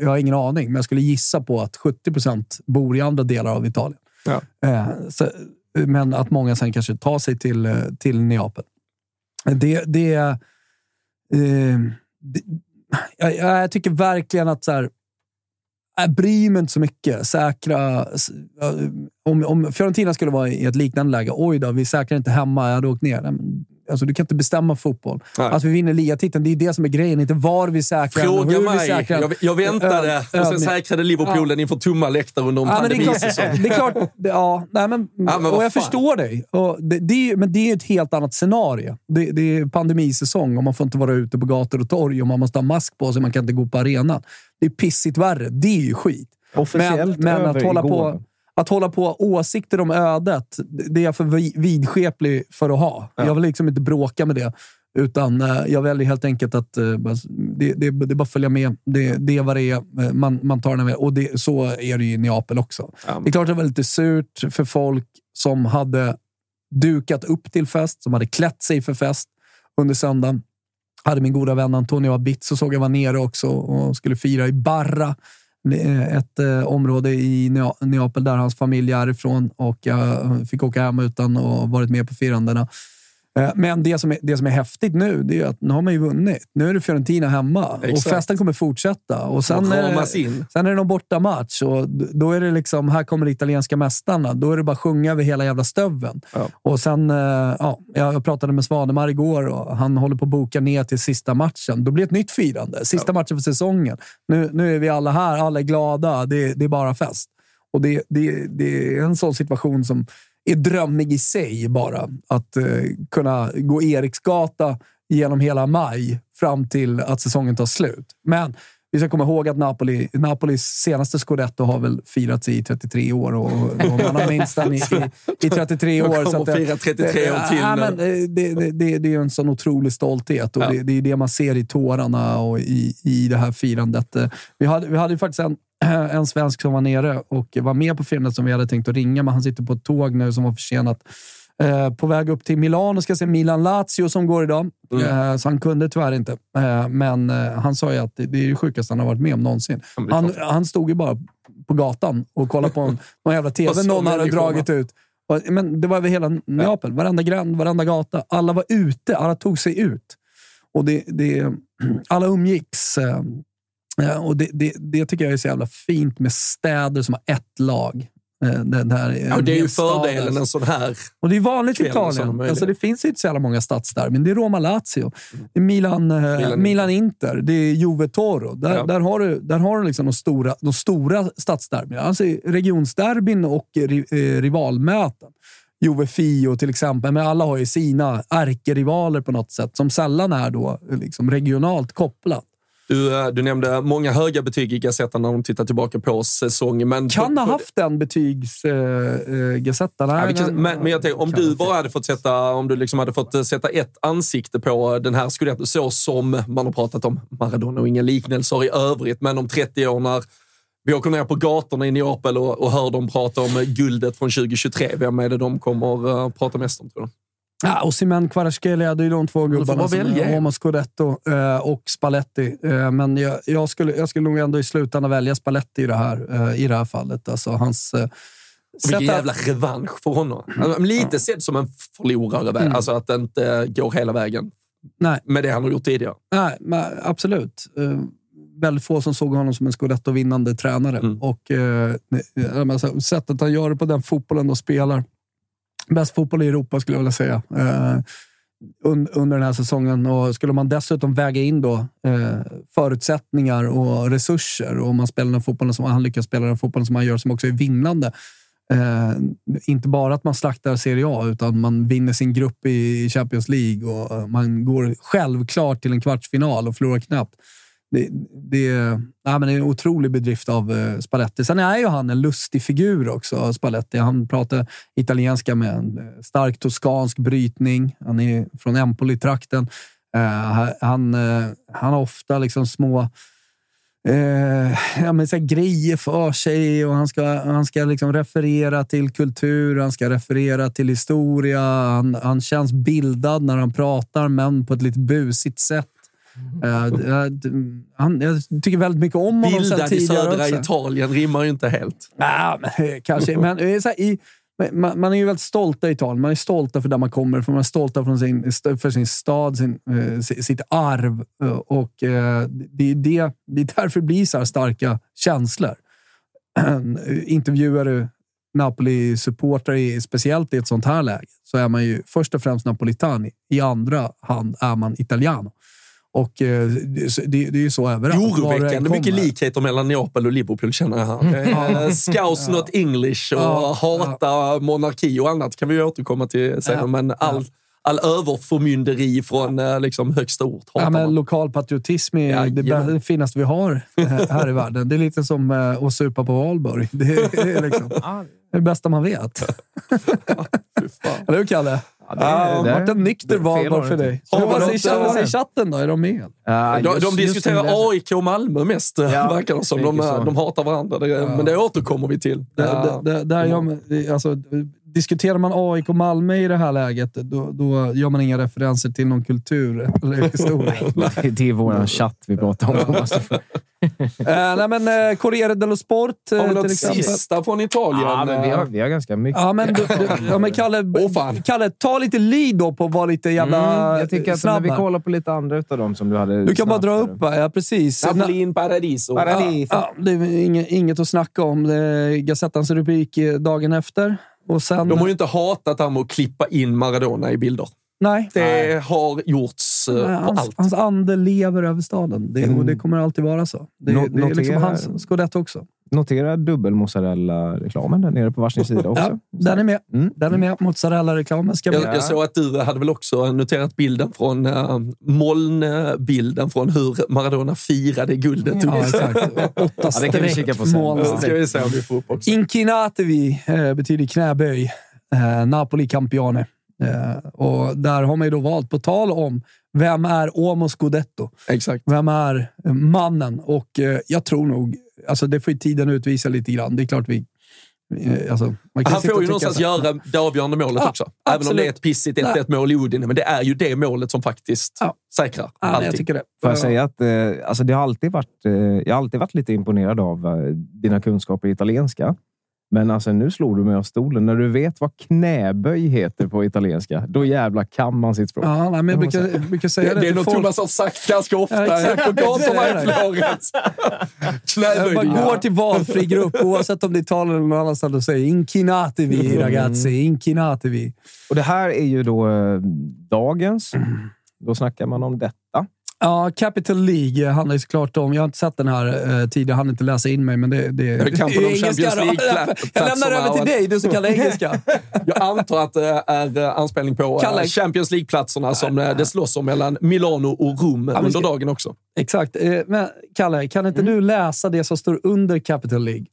jag har ingen aning, men jag skulle gissa på att 70 procent bor i andra delar av Italien. Ja. Eh, så, men att många sen kanske tar sig till, eh, till Neapel. Det, det, eh, det jag, jag tycker verkligen att så här, jag bryr mig inte så mycket. Säkra... Äh, om, om Fiorentina skulle vara i ett liknande läge, oj då, vi säkrar inte hemma, jag hade åkt ner. Alltså, du kan inte bestämma fotboll. Nej. Att vi vinner ligatiteln, det är det som är grejen. Inte var vi säkrar Fråga hur vi mig. säkrar den. Jag, jag väntade Ö- och sen säkrade Liverpool den inför tomma läktare under en Ja, men det, är klart, pandemisäsong. det är klart. [LAUGHS] Ja, nej, men, Ja, men och jag fan. förstår dig. Och det, det är, men det är ett helt annat scenario. Det, det är pandemisäsong och man får inte vara ute på gator och torg och man måste ha mask på sig. Man kan inte gå på arenan. Det är pissigt värre. Det är ju skit. Officiellt men men att, hålla igår. på, att hålla på åsikter om ödet, det är jag för vi- vidskeplig för att ha. Jag vill liksom inte bråka med det. Utan eh, jag väljer helt enkelt att eh, det, det, det är bara att följa med. Det, det är vad det är. Eh, Man, man tar den med. Och det, så är det ju i Neapel också. Det är klart att det var lite surt för folk som hade dukat upp till fest, som hade klätt sig för fest under söndagen. Hade min goda vän Antonio Abitzo såg jag var nere också och skulle fira i Barra. Eh, ett eh, område i Neapel där hans familj är ifrån och jag fick åka hem utan att varit med på firandena. Eh, Men det som, är, det som är häftigt nu, det är att nu har man ju vunnit. Nu är det Fiorentina hemma och Exakt. festen kommer fortsätta. Och sen, Och är det, in. sen är det någon bortamatch och då är det liksom, här kommer de italienska mästarna. Då är det bara att sjunga över hela jävla stöveln. Ja. Och sen, eh, ja, jag pratade med Svanemar igår och han håller på att boka ner till sista matchen. Då blir det ett nytt firande. Sista matchen för säsongen. Nu, nu är vi alla här, alla är glada. Det, det är bara fest. Och det, det, det är en sån situation som är drömmig i sig bara. Att eh, kunna gå Eriksgata genom hela maj fram till att säsongen tar slut. Men vi ska komma ihåg att Napoli, Napolis senaste scudetto har väl firats i 33 år och, och man har minst den i, i, i 33 De år. så att fira 33 år till nu. men, det, det, det, det är en sån otrolig stolthet och Ja. det, det är det man ser i tårarna och i, i det här firandet. Vi hade, vi hade faktiskt en, [CLEARS THROAT] en svensk som var nere och var med på firandet som vi hade tänkt att ringa, men han sitter på ett tåg nu som var försenat. Eh, på väg upp till Milano ska se Milan-Lazio som går idag. Mm. Eh, så han kunde tyvärr inte. Eh, men han sa ju att det, det är det sjukaste han har varit med om någonsin. Han, han stod ju bara på gatan och kollade på en, [LAUGHS] någon jävla Och tv någon hade dragit ut. Och, Men det var över hela Neapel. Varenda gränd, varenda gata. Alla var ute. Alla tog sig ut. Och det, det, [CLEARS THROAT] alla umgicks. Eh, eh, Och det, det, det tycker jag är så jävla fint med städer som har ett lag. Eh, det, här, Ja, det är ju fördelen där. en sån här. Och det är vanligt i Italien. Alltså, det finns inte så jävla många stadsderbyn. Det är Roma-Lazio, det är Milan, eh, Milan-Inter, det är Juve-Toro. Där, Ja. där har du, där har du liksom de stora, de stora stadsderbyna. Alltså regionsderbyn och ri, eh, rivalmöten. Juve-Fio till exempel, men alla har ju sina ärkerivaler på något sätt som sällan är då liksom regionalt kopplat. Du, du nämnde många höga betyg i Gazettan när de tittar tillbaka på säsongen. Men Kan ha haft den betygs eh, eh, Gazzetta. Ja, men, men jag tänker, om du bara hade fått sätta, om du liksom hade fått eh, sätta ett ansikte på den här Scudetto, så som man har pratat om Maradona och inga liknelser i övrigt, men om 30 år när vi åker ner på gatorna i Neapel och, och hör dem prata om guldet från 2023. Vem är det de kommer uh, prata mest om, tror du? Ja, och Simen Kvaratskhelia, det är ju de två gubbarna som är Homo Scudetto eh, och Spalletti. Eh, men jag, jag, skulle, jag skulle nog ändå i slutändan välja Spalletti i det här, eh, i det här fallet. Alltså hans... Och vilken jävla revansch för honom. Alltså, lite sedd som en förlorare, Mm. alltså att det inte går hela vägen Nej, med det han har gjort tidigare. nej men absolut. Väldigt få som såg honom som en Scudetto-vinnande tränare. Mm. Och alltså, sättet han gör det på den fotbollen och spelar. Bäst fotboll i Europa skulle jag vilja säga. Eh, un, under den här säsongen. Och skulle man dessutom väga in då, eh, förutsättningar och resurser och man spelar den fotbollen som han lyckas spela den fotbollen som han gör som också är vinnande. Eh, inte bara att man slaktar Serie A, utan man vinner sin grupp i Champions League och eh, man går självklart till en kvartsfinal och förlorar knappt. Det, det, ja, men det är en otrolig bedrift av eh, Spalletti. Sen är ju han en lustig figur också, Spalletti. Han pratar italienska med en eh, stark toskansk brytning. Han är från Empoli-trakten. Eh, han, eh, han har ofta liksom små eh, ja, men så här grejer för sig och han ska, han ska liksom referera till kultur, han ska referera till historia. Han, han känns bildad när han pratar, men på ett lite busigt sätt. Eh, eh, han, jag tycker väldigt mycket om honom sen Bildad i tidigare södra också. Italien rimmar ju inte helt. Men, eh, kanske. Men, här, i, man, man är ju väldigt stolta i Italien. Man är stolta för där man kommer ifrån. Man är stolta från sin, för sin stad, sin, si- sitt arv. Eh, Och det, är det, det är därför det blir så här starka känslor. [CLEARS THROAT] Intervjuar du Napoli-supportrar, i- speciellt i ett sånt här läge, så är man ju först och främst napolitani. I andra hand är man italiano. Och eh, det, det, är ju så överallt. Oroväckande mycket likheter mellan Neapel och Liverpool känner jag här. Eh, Scouse not English och Ja, hata monarki och annat kan vi återkomma till sen. Ja, Men all, all överförmynderi från eh, liksom högsta ort hatar Ja, men lokal patriotism är det, bä- det finaste vi har eh, här i världen. Det är lite som eh, att supa på valborg. Det är, det är liksom det, är det bästa man vet. [LAUGHS] Eller hur, Kalle? Ja, Det har varit en nykter valborg det för dig. Det- vad säger eh, chatten då? Är de med? Ja, De, just- de diskuterar det. AIK och Malmö mest, eh, Ja, verkar det som. De, så. de hatar varandra, det, men det återkommer vi till. Det, Ja. det, det, där gör man, alltså, diskuterar man AIK och Malmö i det här läget, då, då gör man inga referenser till någon kultur eller historia. [LAUGHS] Det är vår chatt vi pratar om. [LAUGHS] Eh, nej, men eh, Corriere dello Sport eh, Har vi till något sista från Italien? Ja, men vi, har, Eh, vi har ganska mycket. Ja, men, du, du, ja, men Kalle, fan. Kalle, ta lite lead då på att vara lite jävla Mm, jag tycker att snabb vi kollar på lite andra utav dem som du hade. Du kan bara dra upp. Ja, precis. Napoli in Paradiso. Paradiso. Ja, ja, det är inget, inget att snacka om. Gazettans rubrik eh, dagen efter. Och sen... De har ju inte hatat det här med att klippa in Maradona i bilder. Nej. Det har gjorts eh, Nej, på hans, allt. hans ande lever över staden. Det, och det kommer alltid vara så. Det, No- det är liksom hans scudetto också. Notera dubbel-mozzarella-reklamen där nere på varsin sida också. Ja, den är med. Mm. Den är med. Mozzarella-reklamen ska med. Jag, jag såg att du hade väl också noterat bilden från uh, molnbilden från hur Maradona firade guldet. Ja, exakt. Åtta [LAUGHS] Ja, det kan vi kika på sen. Det ska vi se om vi får upp också. Incinatevi eh, betyder knäböj. Eh, Napoli campione. Eh, och där har man ju då valt, på tal om vem är Uomo Scudetto? Exakt. Vem är eh, mannen? Och eh, jag tror nog, alltså det får ju tiden utvisa lite grann. Det är klart vi... Alltså, man kan Han får ju någonstans så- göra det avgörande målet Ja, också. Även om absolut. det är ett pissigt 1-1 mål i Udine. Men det är ju det målet som faktiskt Ja. säkrar Ja, jag allting. tycker det. Får jag säga att eh, alltså det har alltid varit, eh, jag har alltid varit lite imponerad av eh, dina kunskaper i italienska. Men alltså, nu slår du mig av stolen. När du vet vad knäböj heter på italienska, då jävla kan man sitt språk. Ja, nej, men jag brukar, jag brukar säga det, Det är något folk. Thomas har sagt ganska ofta Ja, exakt. på gatorna i. Florens. [LAUGHS] Knäböj. går till valfri grupp, oavsett om det är Italien eller någon annanstans, och säger incinatevi ragazzi, incinatevi. Och det här är ju då eh, dagens. [CLEARS THROAT] Då snackar man om detta. Ja, Capital League handlar ju såklart om... Jag har inte sett den här eh, tidigare, jag hann inte läsa in mig, men det, det, är kampen om [LAUGHS] Champions då. League-platserna Jag lämnar över till dig, du som kan engelska. [LAUGHS] Jag antar att det är eh, anspelning på eh, Kalle. Champions League-platserna som eh, det slåss om mellan Milano och Rom men under dagen också. Exakt. Eh, Men Kalle, kan inte du läsa det som står under Capital League?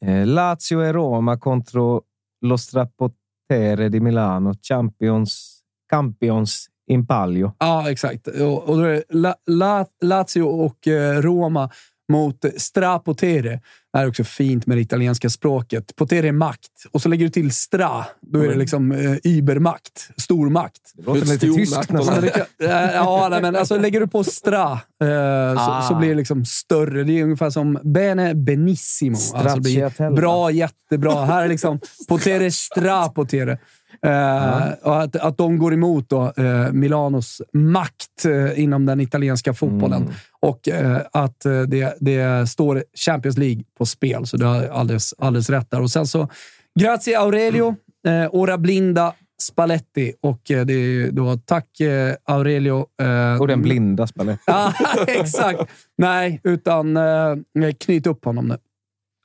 Eh, Lazio e Roma contro lo Strapotere di Milano, Champions, Campions in Palio. Ja, exakt. Och, och då är det La, La, Lazio och eh, Roma mot Strapotere. Det här är också fint med det italienska språket. Potere är makt. Och så lägger du till stra. Då är det liksom eh, übermakt. Stormakt. Det låter lite tyskt nästan. kan, eh, ja, nej, men alltså lägger du på stra eh, så, Ah. så blir det liksom större. Det är ungefär som bene benissimo. Alltså det blir Stracciatella. bra, jättebra. Här är liksom [LAUGHS] potere stra potere. Eh, och att, att de går emot då, eh, Milanos makt eh, inom den italienska fotbollen. Mm. Och att det, det står Champions League på spel. Så du har alldeles, alldeles rätt där. Och sen så, grazie Aurelio, eh, ora blinda Spalletti. Och det är då tack Aurelio. Och den blinda spelet. [LAUGHS] Ja, exakt. Nej, utan knyt upp honom nu.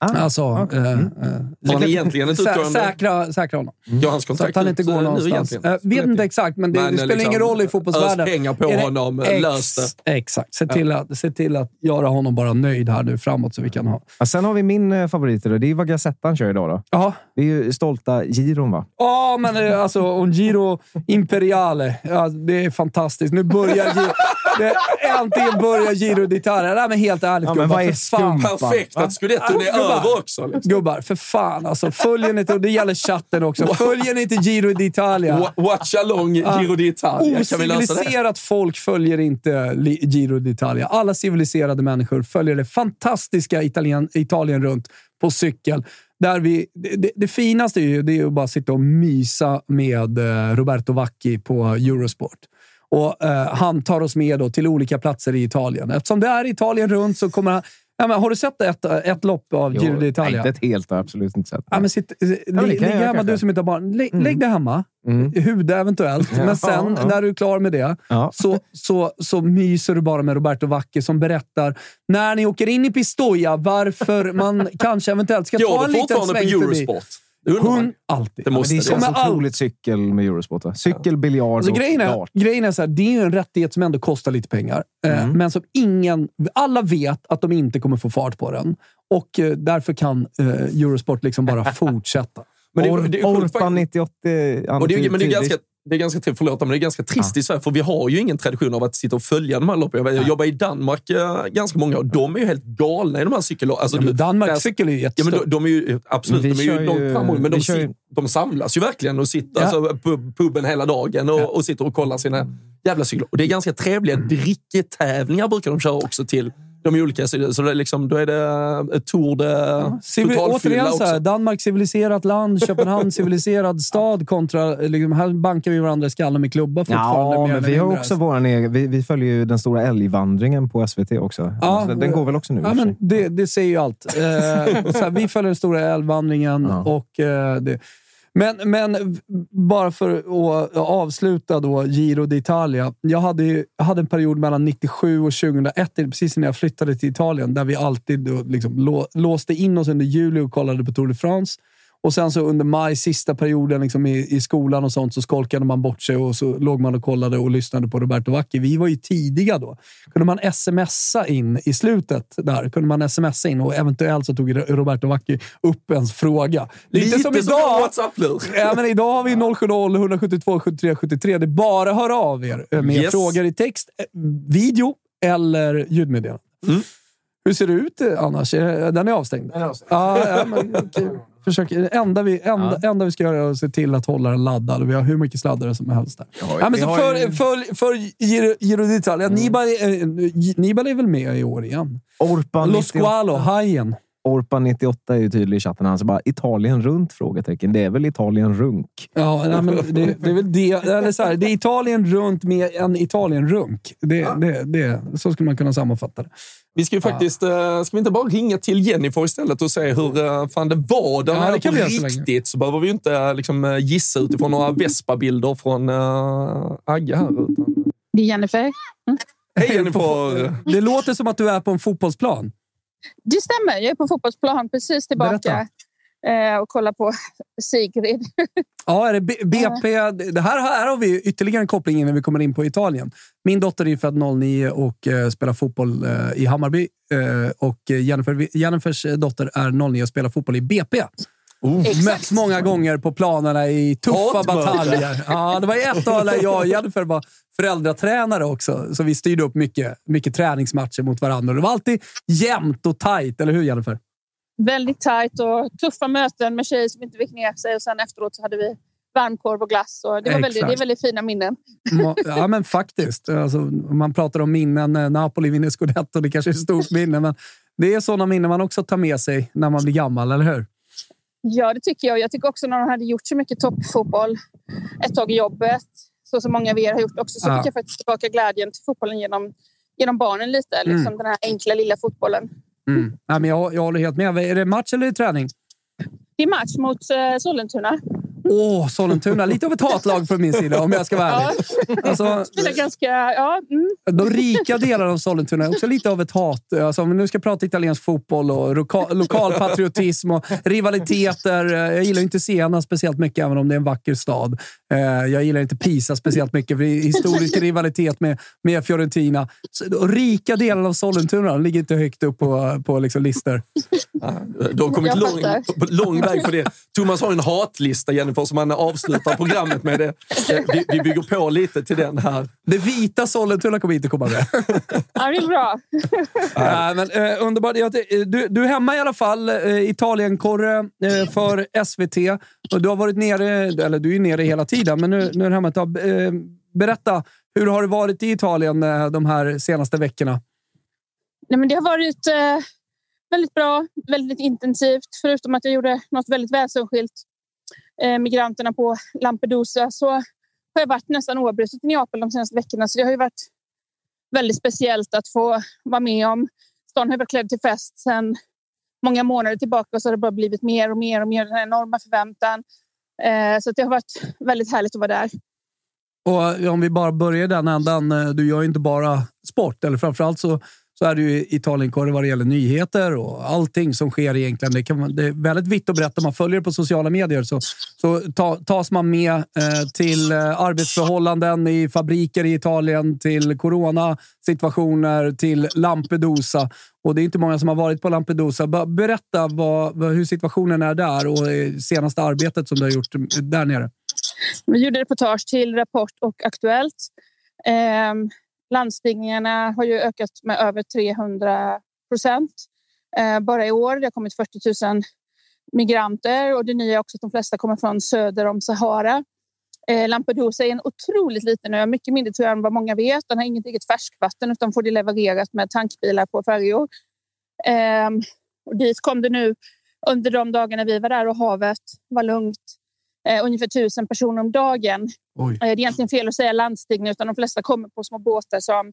Ah, Alltså, okej. eh, Mm. eh, egentligen ett säkra, säkra honom. Ja, hans Så kontrakt att han inte går eh, någonstans. Eh, vet inte exakt, men det, Men, det eh, spelar ingen liksom, roll i fotbollsvärlden. Ös pengar på honom, ex- lös det. Exakt. Se till, att, se till att göra honom bara nöjd här nu framåt så vi kan ha... Ja, sen har vi min eh, favorit. Då. Det är vad Gazettan kör idag. Då. Ja, Det är ju stolta giron, va? Ja, men eh, alltså un Giro Imperiale. Ja, det är fantastiskt. Nu börjar Giro... Det, äntligen börjar Giro d'Italia. Nej, men helt ärligt Ja, men gubbar. vad är för fan. skum? Perfekt att Scudetton är Ja, gubbar. över också. Liksom. Gubbar, för fan alltså. Följer ni inte, och det gäller chatten också, följer ni inte Giro d'Italia? Wa- Watch along Giro d'Italia. Ociviliserat folk följer inte Giro d'Italia. Alla civiliserade människor följer det fantastiska Italien, Italien runt på cykel. Där vi, det, det, det finaste är ju det är att bara sitta och mysa med eh, Roberto Vacchi på Eurosport. Och, eh, han tar oss med då till olika platser i Italien. Eftersom det är Italien runt så kommer han Ja, men har du sett ett, ett lopp av Giro d'Italia? Inte ett helt, absolut inte sett. Ja, men sitt, kan ligg hemma, kanske. du som inte har barn. Lägg, Mm. lägg dig hemma. Mm. Huda eventuellt. Ja, Men sen, ja. när du är klar med det, Ja. så, så, så myser du bara med Roberto Vacchi som berättar när ni åker in i Pistoia varför man [LAUGHS] kanske eventuellt ska ta en liten sväng på förbi. Det. Hon, alltid. Det måste det det. känns allt- otroligt cykel med Eurosport. va? Cykel, biljard Alltså, och grejen, är, dart. grejen är så här, det är ju en rättighet som ändå kostar lite pengar. eh, Mm. Men som ingen... Alla vet att de inte kommer få fart på den. Och eh, därför kan eh, Eurosport liksom bara [LAUGHS] fortsätta. Men det, Or- det, det, är sjukt Orpan faktiskt. 98 Och det, är- men det är ganska, det är ganska, förlåt, men det är ganska trist i Sverige, för vi har ju ingen tradition av att sitta och följa de här loppen. Jag, jag jobbar i Danmark eh, ganska många och de är ju helt galna i de här cykelloppen. Alltså, Ja, Danmarks cykel är ju Ja, men de, de är ju, absolut, Vi de är ju långt ju- framåt, men de, ju- sit, de samlas ju verkligen och sitter Ja. alltså, på puben hela dagen och, och sitter och kollar sina jävla cyklar. Och det är ganska trevliga dricketävlingar brukar de köra också till de olika. Så så det är liksom, då är det ett Tour de Civil, totalfylla återigen, så här, också. Danmark civiliserat land, Köpenhamn [LAUGHS] civiliserad stad kontra... Liksom, här bankar vi varandra i skallen med klubbar fortfarande. Ja, men vi har också våran egen. Vi, vi följer ju den stora älgvandringen på SVT också. Ja, den går väl också nu? Ja, men det, det säger ju allt. Eh, så här, vi följer den stora älvvandringen Ja. och eh, det. Men, men bara för att avsluta då Giro d'Italia. Jag hade, ju- jag hade en period mellan 97 och 2001, precis när jag flyttade till Italien, där vi alltid då liksom lå, låste in oss under juli och kollade på Tour de France. Och sen så under maj, sista perioden liksom i, i skolan och sånt, så skolkade man bort sig och så låg man och kollade och lyssnade på Roberto Vacchi. Vi var ju tidiga då. Kunde man smsa in i slutet där, kunde man smsa in och eventuellt så tog Roberto Vacchi upp ens fråga. Lite, som en idag. WhatsApp-lur. Ja, men idag har vi 070 172 73 73. Det är bara att höra av er eh, med Yes. frågor i text, eh, video eller ljudmeddelande. Mm. Hur ser det ut eh, annars? Eh, Den är avstängd? Ja, ja, men, okej. Försök, det enda, vi, enda, enda vi ska göra är att se till att hålla den laddad. Vi har hur mycket sladdare som helst där. Ja, men vi så för, ju- för, för Giro Giro d'Italia. Nibali, eh, Nibali är väl med i år igen? Orpan, Lo 98, Squalo, Hajen. Orpan 98 är ju tydlig i chatten. Han säger bara Italien runt? Frågetecken. Det är väl Italien runk? Ja, nej, men det, det är väl det. Eller så här, det är Italien runt med en Italien-runk. Det, det, det, så skulle man kunna sammanfatta det. Vi ska ju faktiskt, eh, ska vi inte bara ringa till Jennifer istället och se hur eh, fan det var där Ja, nere det kan på göra så riktigt? Så behöver vi ju inte eh, liksom, gissa utifrån några Vespa-bilder från uh, Agge här. Utan... Det är Jennifer. Hej Jennifer! Det låter som att du är på en fotbollsplan. Det stämmer. Jag är på fotbollsplan precis tillbaka eh, och kollar på [LAUGHS] Sigrid. Ja, är det BP? Det här, här har vi ytterligare en koppling innan vi kommer in på Italien. Min dotter är född 09 och eh, spelar fotboll eh, i Hammarby. Eh, och Jennifer, Jennifers dotter är 09 och spelar fotboll i BP. Mötts många gånger på planerna i tuffa bataljer. Ja, det var ju ett år där jag och Jennifer var föräldratränare också. Så vi styrde upp mycket, mycket träningsmatcher mot varandra. Det var alltid jämnt och tajt, eller hur Jennifer? Väldigt tajt och tuffa möten med tjejer som inte vek ner sig. Och sen efteråt så hade vi varmkorv och glass. Och det, var väldigt, Exakt. det är väldigt fina minnen. [LAUGHS] Ja, men faktiskt. Alltså, man pratar om minnen. eh, Napoli vinner scudetto. Det kanske är ett stort minne, men det är sådana minnen man också tar med sig när man blir gammal, eller hur? Ja, det tycker jag. Jag tycker också när de hade gjort så mycket toppfotboll ett tag i jobbet, så som många av er har gjort också, så Ja. fick jag faktiskt tillbaka glädjen till fotbollen genom, genom barnen lite. Mm. Liksom Den här enkla lilla fotbollen. Mm. Ja, men jag, jag håller helt med. Är det match eller träning? Det är match mot eh, Sollentuna. Åh, Sollentuna. Lite av ett hatlag från min sida, om jag ska vara Ja, ärlig. Alltså, spelar ganska... Ja, mm. de rika delarna av Sollentuna är också lite av ett hat. Alltså, om vi nu ska prata italiensk fotboll och loka, lokal patriotism och rivaliteter. Jag gillar inte Siena speciellt mycket, även om det är en vacker stad. Eh, Jag gillar inte Pisa speciellt mycket, för det är historisk rivalitet med, med Fiorentina. Så, de rika delarna av Sollentuna de ligger inte högt upp på, på liksom listor. Du har kommit Jag lång, lång väg på det. Thomas har en hatlista, Jennifer, som han avslutar programmet med. Det. Vi, vi bygger på lite till den här. Det vita Sollentuna kommer inte komma med. ja, det är bra. Nej, men, eh, underbart. Eh, du, du är hemma i alla fall. Eh, Italienkorre eh, för SVT. Och du har varit nere, eller du är nere hela tiden, men nu, nu är du hemma. Eh, berätta, hur har det varit i Italien eh, de här senaste veckorna? Nej, men det har varit eh, väldigt bra, väldigt intensivt. Förutom att jag gjorde något väldigt väsensskilt, Eh, migranterna på Lampedusa, så har jag varit nästan oavbrutet i Neapel de senaste veckorna. Så det har ju varit väldigt speciellt att få vara med om. stan har varit klädd till fest sedan många månader tillbaka och så har det bara blivit mer och mer och mer den här enorma förväntan. Eh, så det har varit väldigt härligt att vara där. Och eh, om vi bara börjar i den ändan. Du gör ju inte bara sport, eller framförallt så, så är det ju Italienkorre vad det gäller nyheter och allting som sker egentligen. Det, kan, man- det är väldigt vitt och brett. Om man följer det på sociala medier så, så ta, tas man med eh, till eh, arbetsförhållanden i fabriker i Italien, till coronasituationer, till Lampedusa. Och det är inte många som har varit på Lampedusa. Berätta vad, vad, hur situationen är där och eh, senaste arbetet som du har gjort eh, där nere. Vi gjorde reportage till Rapport och Aktuellt. Eh, landstigningarna har ju ökat med över 300 procent eh, bara i år. Det har kommit 40 000 migranter och det nya är också att de flesta kommer från söder om Sahara. Eh, Lampedusa är en otroligt liten ö, mycket mindre tror jag än vad många vet. Den har inget eget färskvatten utan får det levererat med tankbilar på färjor. Ehm, och dit kom det nu under de dagarna vi var där och havet var lugnt eh, ungefär tusen personer om dagen. Oj. Eh, Det är egentligen fel att säga landstigning utan de flesta kommer på små båtar som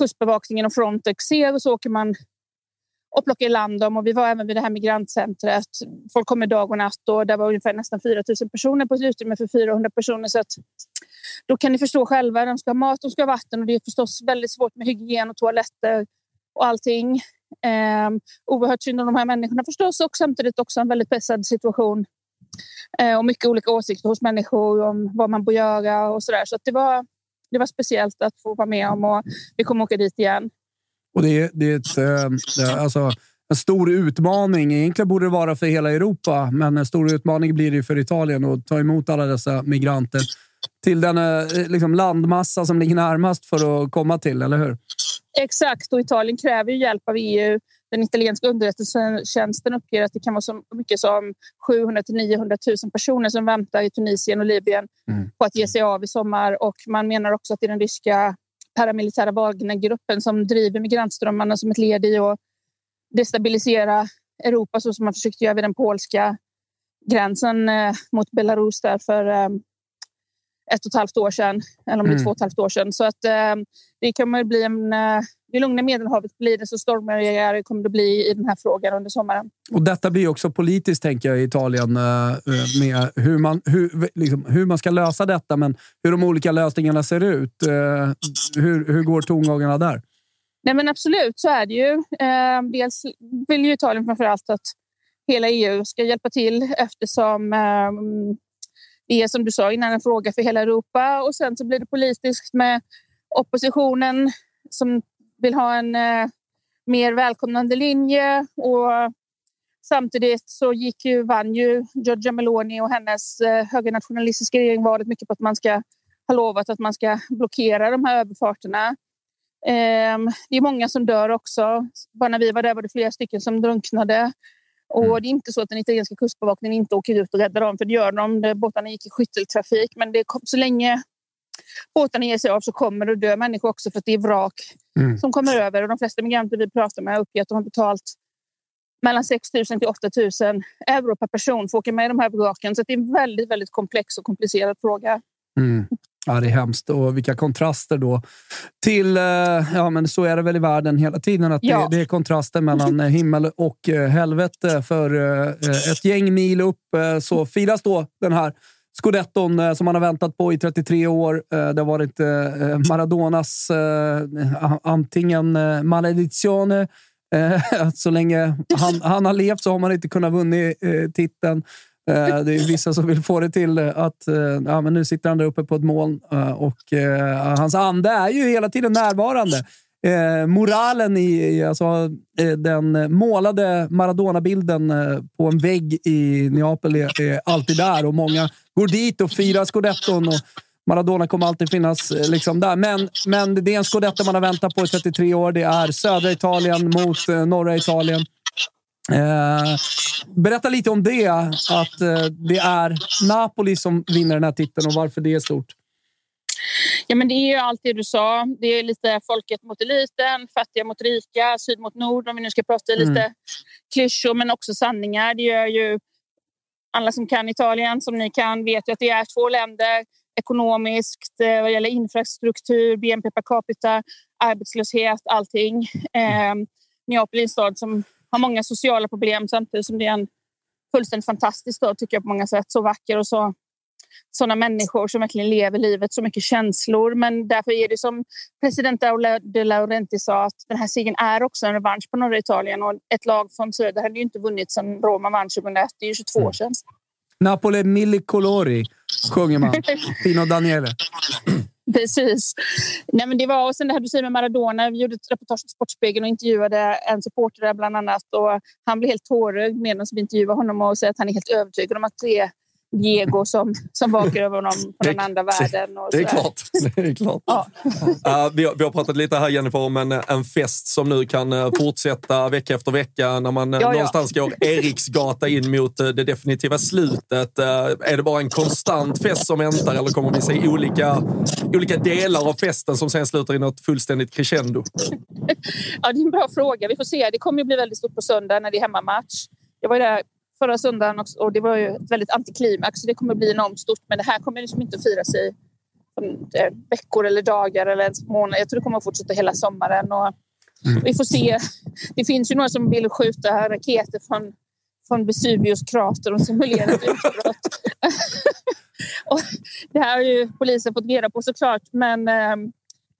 Kustbevakningen och Frontex ser och så åker man och plockar i land dem. Och vi var även vid det här migrantcentret. Folk kommer dag och natt och där var ungefär nästan 4 000 personer på ett utrymme för 400 personer. Så att, då kan ni förstå själva, de ska ha mat, de ska ha vatten och det är förstås väldigt svårt med hygien och toaletter och allting. Eh, oerhört synd om de här människorna förstås och samtidigt också en väldigt pressad situation och mycket olika åsikter hos människor om vad man bör göra och så där. Så det, var, det var speciellt att få vara med om och vi kommer åka dit igen. Och det är, det är ett, eh, alltså en stor utmaning. Egentligen borde det vara för hela Europa, men en stor utmaning blir det för Italien att ta emot alla dessa migranter till den eh, liksom landmassa som ligger närmast för att komma till, eller hur? Exakt, och Italien kräver ju hjälp av EU. Den italienska underrättelsetjänsten uppger att det kan vara så mycket som 700 till 900 000 personer som väntar i Tunisien och Libyen Mm. på att ge sig av i sommar. Och man menar också att det är den ryska paramilitära Wagnergruppen som driver migrantströmmarna som ett led i att destabilisera Europa så som man försökte göra vid den polska gränsen eh, mot Belarus där för eh, ett och ett halvt år sedan. Eller om det är Mm. två och ett halvt år sedan. Så att eh, det kommer bli en... Eh, ju lugnare Medelhavet blir det så stormigare kommer det bli i den här frågan under sommaren. Och detta blir också politiskt, tänker jag, i Italien. eh, Med hur man, hur, liksom, hur man ska lösa detta, men hur de olika lösningarna ser ut. Eh, Hur, hur går tongångarna där? Nej, men absolut, så är det ju. Eh, dels vill ju Italien framför allt att hela EU ska hjälpa till eftersom eh, det är som du sa innan en fråga för hela Europa och sen så blir det politiskt med oppositionen som vill ha en eh, mer välkomnande linje och samtidigt så gick ju, vann ju Giorgia Meloni och hennes eh, högernationalistiska regering valet mycket på att man ska ha lovat att man ska blockera de här överfarterna. Ehm, det är många som dör också. Bara när vi var där var det flera stycken som drunknade. Och Det är inte så att den italienska kustbevakningen inte åker ut och räddar dem, för det gör de. Båtarna gick i skytteltrafik. Men det kom, så länge båtarna ger sig av så kommer det att dö människor också för att det är vrak Mm. som kommer över. Och de flesta migranter vi pratar med uppger att de har betalt mellan 6 000 till 8 000 euro per person för att åka med i de här vraken. Så det är en väldigt, väldigt komplex och komplicerad fråga. Mm. Ja, det är hemskt. Och vilka kontraster då till... eh, Ja, men så är det väl i världen hela tiden. Att Ja. det, det är kontraster mellan [LAUGHS] himmel och eh, helvete. För eh, ett gäng mil upp så firas då den här scudetton eh, som man har väntat på i 33 år. Eh, Det har varit eh, eh Maradonas eh, antingen eh, maledizione eh, att [LAUGHS] så länge han, han har levt så har man inte kunnat vinna eh, titeln. Eh, Det är vissa som vill få det till eh, att eh, ja, men nu sitter han där uppe på ett moln eh, och eh, hans ande är ju hela tiden närvarande. Eh, moralen i, i alltså, eh, den målade Maradona-bilden eh, på en vägg i Neapel är, är alltid där och många går dit och firar scudetton. Och Maradona kommer alltid finnas eh, liksom där. Men, men det är en scudetto man har väntat på i 33 år. Det är södra Italien mot eh, norra Italien. Eh, berätta lite om det, att eh, det är Napoli som vinner den här titeln och varför det är stort. Ja, men det är ju allt det du sa. Det är lite folket mot eliten, fattiga mot rika, syd mot nord om vi nu ska prata lite Mm. klyschor men också sanningar. Det gör ju alla som kan Italien, som ni kan, vet ju att det är två länder ekonomiskt, eh, vad gäller infrastruktur, BNP per capita, arbetslöshet, allting. Eh, Neapel är en stad som har många sociala problem samtidigt som det är en fullständigt fantastisk stad tycker jag på många sätt. Så vacker och så sådana människor som verkligen lever livet, så mycket känslor. Men därför är det som president De Laurenti sa att den här segern är också en revansch på norra Italien och ett lag från söder hade ju inte vunnit sedan Roma vann 2001. Det är ju 22 år sedan. Napoli mille colori, sjunger man. [LAUGHS] Pino Daniele. Precis. Nej, men det var, och sen det här du säger med Maradona. Vi gjorde ett reportage på Sportspegeln och intervjuade en supporter där bland annat. Och han blev helt tårögd medan vi intervjuade honom och säger att han är helt övertygad om att det är Diego som, som vakar över honom på den andra världen. Och Det är klart. Det är klart. Ja. Uh, vi, har, vi har pratat lite här Jennifer om en, en fest som nu kan uh, fortsätta vecka efter vecka när man uh, Ja, ja. någonstans går Eriksgata in mot uh, det definitiva slutet. Uh, är det bara en konstant fest som väntar eller kommer vi se olika, olika delar av festen som sen slutar i något fullständigt crescendo? [LAUGHS] Ja, det är en bra fråga. Vi får se. Det kommer ju bli väldigt stort på söndag när det är hemmamatch. Jag var där förra söndagen också, och det var ju ett väldigt antiklimax. Så det kommer bli enormt stort. Men det här kommer liksom inte att firas i eh, veckor eller dagar eller ens månader. Jag tror det kommer att fortsätta hela sommaren. Och Vi får se. Det finns ju några som vill skjuta raketer från, från Vesuvius krater och simulera utbrott. [LAUGHS] och det här har ju polisen fått reda på såklart. Men eh,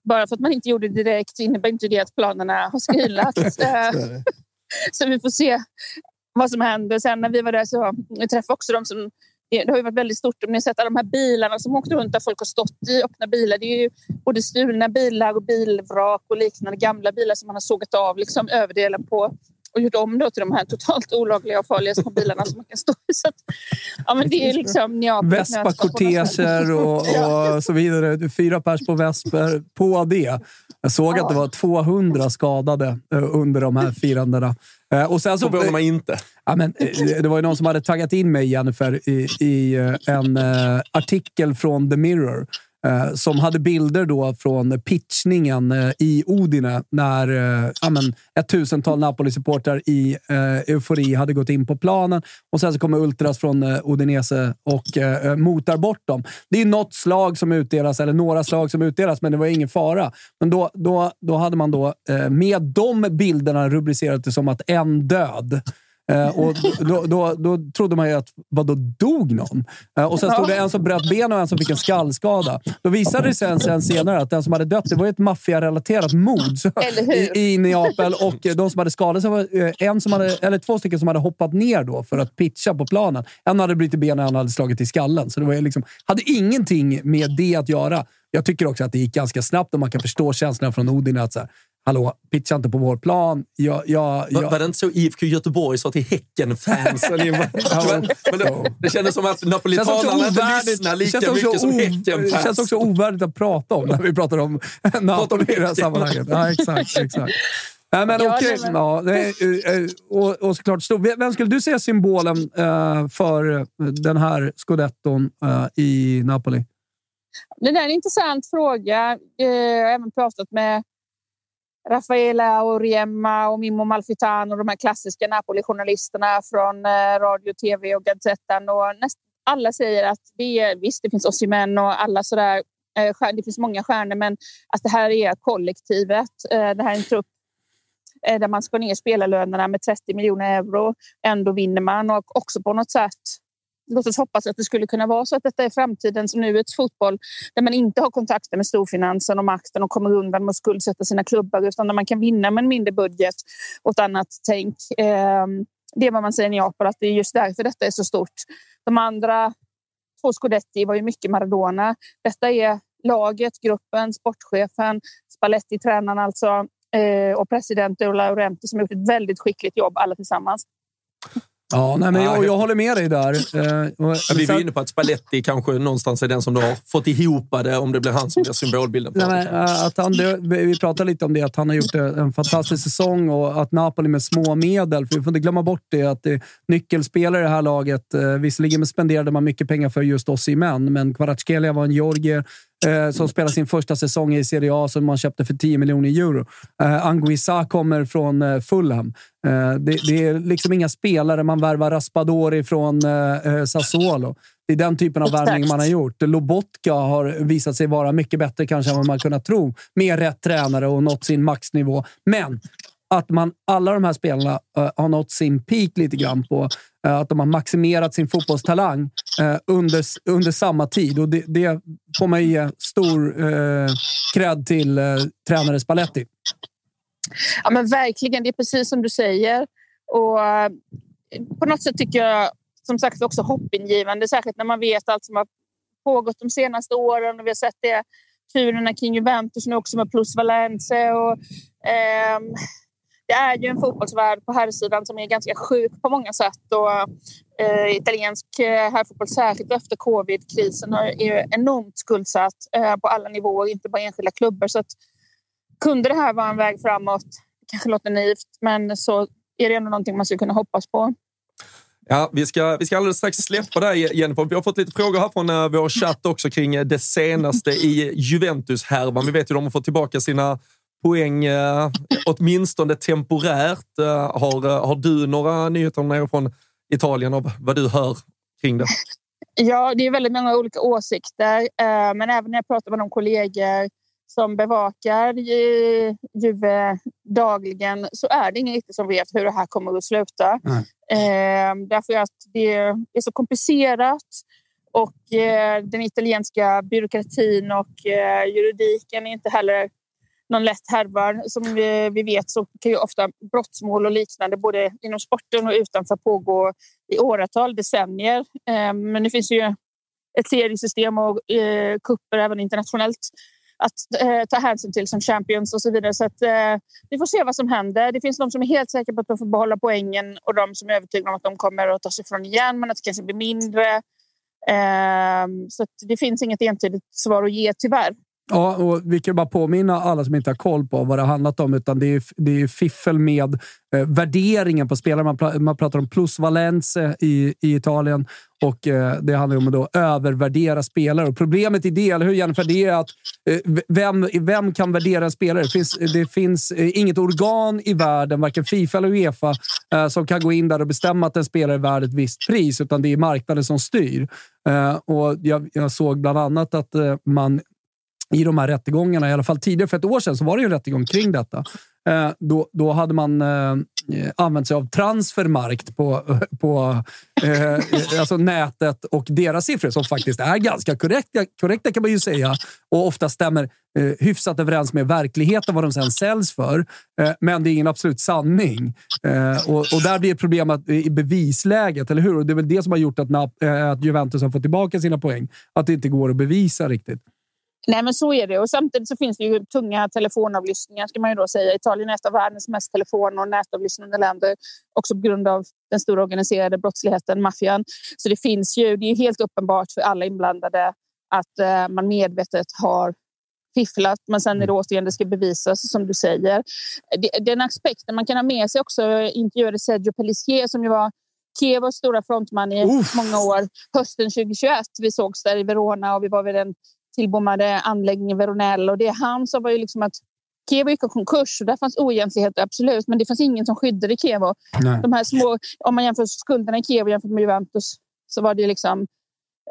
bara för att man inte gjorde det direkt innebär inte det att planerna har [LAUGHS] skrinlagts. Så vi får se vad som händer. Sen när vi var där så vi träffade också de som eh, det har ju varit väldigt stort om ni har sett alla de här bilarna som åkt runt där folk har stått i öppna bilar. Det är ju både stulna bilar och bilvrak och liknande gamla bilar som man har sågat av liksom överdelen på och gjort om då till de här totalt olagliga och farliga små bilarna som man kan stå i. Så att, ja, men det är liksom Neapel. Vespa-korteger och, och [LAUGHS] så vidare. Fyra pers på vesper på det. Jag såg att det var 200 skadade eh, under de här firandena. Eh, Och sen så, Förvånar mig inte. Ja, men, eh, det var ju någon som hade taggat in mig, Jennifer, i, i en eh, artikel från The Mirror. Eh, som hade bilder då från pitchningen eh, i Odine när eh, ja, men, ett tusental Napoli-supportrar i eh, eufori hade gått in på planen. Och sen så kommer Ultras från eh, och eh, motar bort dem. Det är något slag som utdelas, eller några slag som utdelas, men det var ingen fara. Men då, då, då hade man då eh, med de bilderna rubricerat det som att en död. Eh, och då, då, då trodde man ju att, vad då dog någon? Eh, och sen stod det en som bröt ben och en som fick en skallskada. Då visade det sig sen, sen senare att den som hade dött, det var ju ett maffiarelaterat mord i, i Neapel. Och de som hade skadat sig var eh, en som hade, eller två stycken som hade hoppat ner då för att pitcha på planen. En hade brutit benet och en hade slagit i skallen. Så det var liksom, hade ingenting med det att göra. Jag tycker också att det gick ganska snabbt och man kan förstå känslan från Odin att så här, Hallå, pitcha inte på vår plan. Jag, jag, Var, jag, var det inte så IFK Göteborg sa till Häcken-fansen? [LAUGHS] [LAUGHS] men, men det, det kändes som att napolitanerna inte lyssnar lika känns också mycket som o- Det Häcken-fans. känns också ovärdigt att prata om när vi pratar om Napoli i det här sammanhanget. Ja, exakt. exakt. Nej, men Ja, okej. men- Ja, är, eh, och, och såklart stor. Vem skulle du säga symbolen eh, för eh, den här scudetton eh, i Napoli? Det där är en intressant fråga. Eh, Jag har även pratat med Raffaella Oriemma och Mimmo Malfitano, de här klassiska Napoli-journalisterna från eh, radio, tv och Gazettan. Och näst, alla säger att det är, visst, det finns Osimhen och alla sådär. Eh, det finns många stjärnor, men att det här är kollektivet. Eh, det här är en trupp där man ska ner spelarlönerna med 30 miljoner euro. Ändå vinner man och också på något sätt Låt oss hoppas att det skulle kunna vara så att detta är framtidens och nuets fotboll där man inte har kontakter med storfinansen och makten och kommer undan med att skuldsätta sina klubbar utan där man kan vinna med en mindre budget och ett annat tänk. Ehm, det är vad man säger i Neapel, att det är just därför detta är så stort. De andra två Scudetti var ju mycket Maradona. Detta är laget, gruppen, sportchefen, Spalletti, tränaren alltså eh, och president Ola Laurenti som har gjort ett väldigt skickligt jobb alla tillsammans. Ja, nej, men jag, jag håller med dig där. [LAUGHS] Eh, Ja, vi var inne på att Spalletti kanske någonstans är den som då har fått ihop det om det blir han som blir symbolbilden. Nej, men, äh, att han, vi pratade lite om det, att han har gjort en fantastisk säsong och att Napoli med små medel, för vi får inte glömma bort det, att det, nyckelspelare i det här laget, eh, visserligen spenderade man mycket pengar för just oss i män, men Kvaratskhelia var en georgier eh, som spelade sin första säsong i Serie A som man köpte för 10 miljoner euro. Eh, Anguissa kommer från eh, Fulham. Eh, det, det är liksom inga spelare man värvar Raspadori från eh, eh, Sassuolo. Det är den typen av Exakt. värvning man har gjort. Lobotka har visat sig vara mycket bättre kanske än vad man kunnat tro med rätt tränare och nått sin maxnivå. Men att man, alla de här spelarna uh, har nått sin peak lite grann på uh, att de har maximerat sin fotbollstalang uh, under, under samma tid. Och det, det får man ge stor cred till tränare Spalletti. Ja, men verkligen. Det är precis som du säger. Och på något sätt tycker jag som sagt också hoppingivande, särskilt när man vet allt som har pågått de senaste åren och vi har sett det turerna kring Juventus nu också med plus Valence. Och, eh, det är ju en fotbollsvärld på herrsidan som är ganska sjuk på många sätt. Och, eh, italiensk eh, herrfotboll, särskilt efter covid-krisen, är enormt skuldsatt eh, på alla nivåer, inte bara enskilda klubbar. Så att, kunde det här vara en väg framåt? kanske låter naivt, men så är det ändå någonting man skulle kunna hoppas på. Ja, vi ska, vi ska alldeles strax släppa dig, Jennifer. Vi har fått lite frågor här från eh, vår chatt också kring det senaste i Juventus-härvan. Vi vet ju att de har fått tillbaka sina poäng, uh, åtminstone temporärt. Uh, har, uh, har du några nyheter från Italien av vad du hör kring det? Ja, det är väldigt många olika åsikter, men även när jag pratar med de kollegor som bevakar Juve dagligen så är det ingen riktigt som vet hur det här kommer att sluta. Eh, därför att det är så komplicerat och eh, den italienska byråkratin och eh, juridiken är inte heller någon lätt härva. Som vi, vi vet så kan ju ofta brottsmål och liknande både inom sporten och utanför pågå i åratal, decennier. Eh, men det finns ju ett seriesystem och eh, kupper även internationellt att eh, ta hänsyn till som champions och så vidare. Så att, eh, vi får se vad som händer. Det finns de som är helt säkra på att de får behålla poängen och de som är övertygade om att de kommer att ta sig ifrån igen, men att det kanske blir mindre. Eh, så det finns inget entydigt svar att ge, tyvärr. Ja, och vi kan bara påminna alla som inte har koll på vad det har handlat om. Utan det är, det är fiffel med eh, värderingen på spelare. Man, pra, man pratar om plusvalens i, i Italien och eh, det handlar om att då övervärdera spelare. Och problemet i det, eller hur Jennifer, det är att eh, vem, vem kan värdera en spelare? Det finns, det finns eh, inget organ i världen, varken Fifa eller Uefa, eh, som kan gå in där och bestämma att en spelare är värd ett visst pris, utan det är marknaden som styr. Eh, och jag, jag, såg bland annat att eh, man i de här rättegångarna. I alla fall tidigare, för ett år sedan, så var det ju en rättegång kring detta. Eh, då, då hade man eh, använt sig av transfermarkt på, [LAUGHS] på eh, alltså nätet och deras siffror som faktiskt är ganska korrekta, korrekta kan man ju säga och ofta stämmer eh, hyfsat överens med verkligheten vad de sen säljs för. Eh, men det är ingen absolut sanning. Eh, och, och, där blir problemet i bevisläget, eller hur? Och det är väl det som har gjort att, eh, att Juventus har fått tillbaka sina poäng. Att det inte går att bevisa riktigt. Nej, men så är det. Och samtidigt så finns det ju tunga telefonavlyssningar, ska man ju då säga. Italien är ett av världens mest telefon och nätavlyssnande länder, också på grund av den stora organiserade brottsligheten, maffian. Så det finns ju, det är helt uppenbart för alla inblandade att eh, man medvetet har fifflat, men sen är det återigen det ska bevisas som du säger. Det, det är en aspekt man kan ha med sig också. Intervjuade Sergio Pellissier som ju var Kievos stora frontman i Uff. många år. Hösten 2021. Vi sågs där i Verona och vi var vid den tillbommade anläggningen Veronell. Och det han sa var ju liksom att Kevo gick i konkurs och där fanns oegentligheter, absolut. Men det fanns ingen som skyddade Kevo. De här små, om man jämför skulderna i Kevo jämfört med Juventus så var det liksom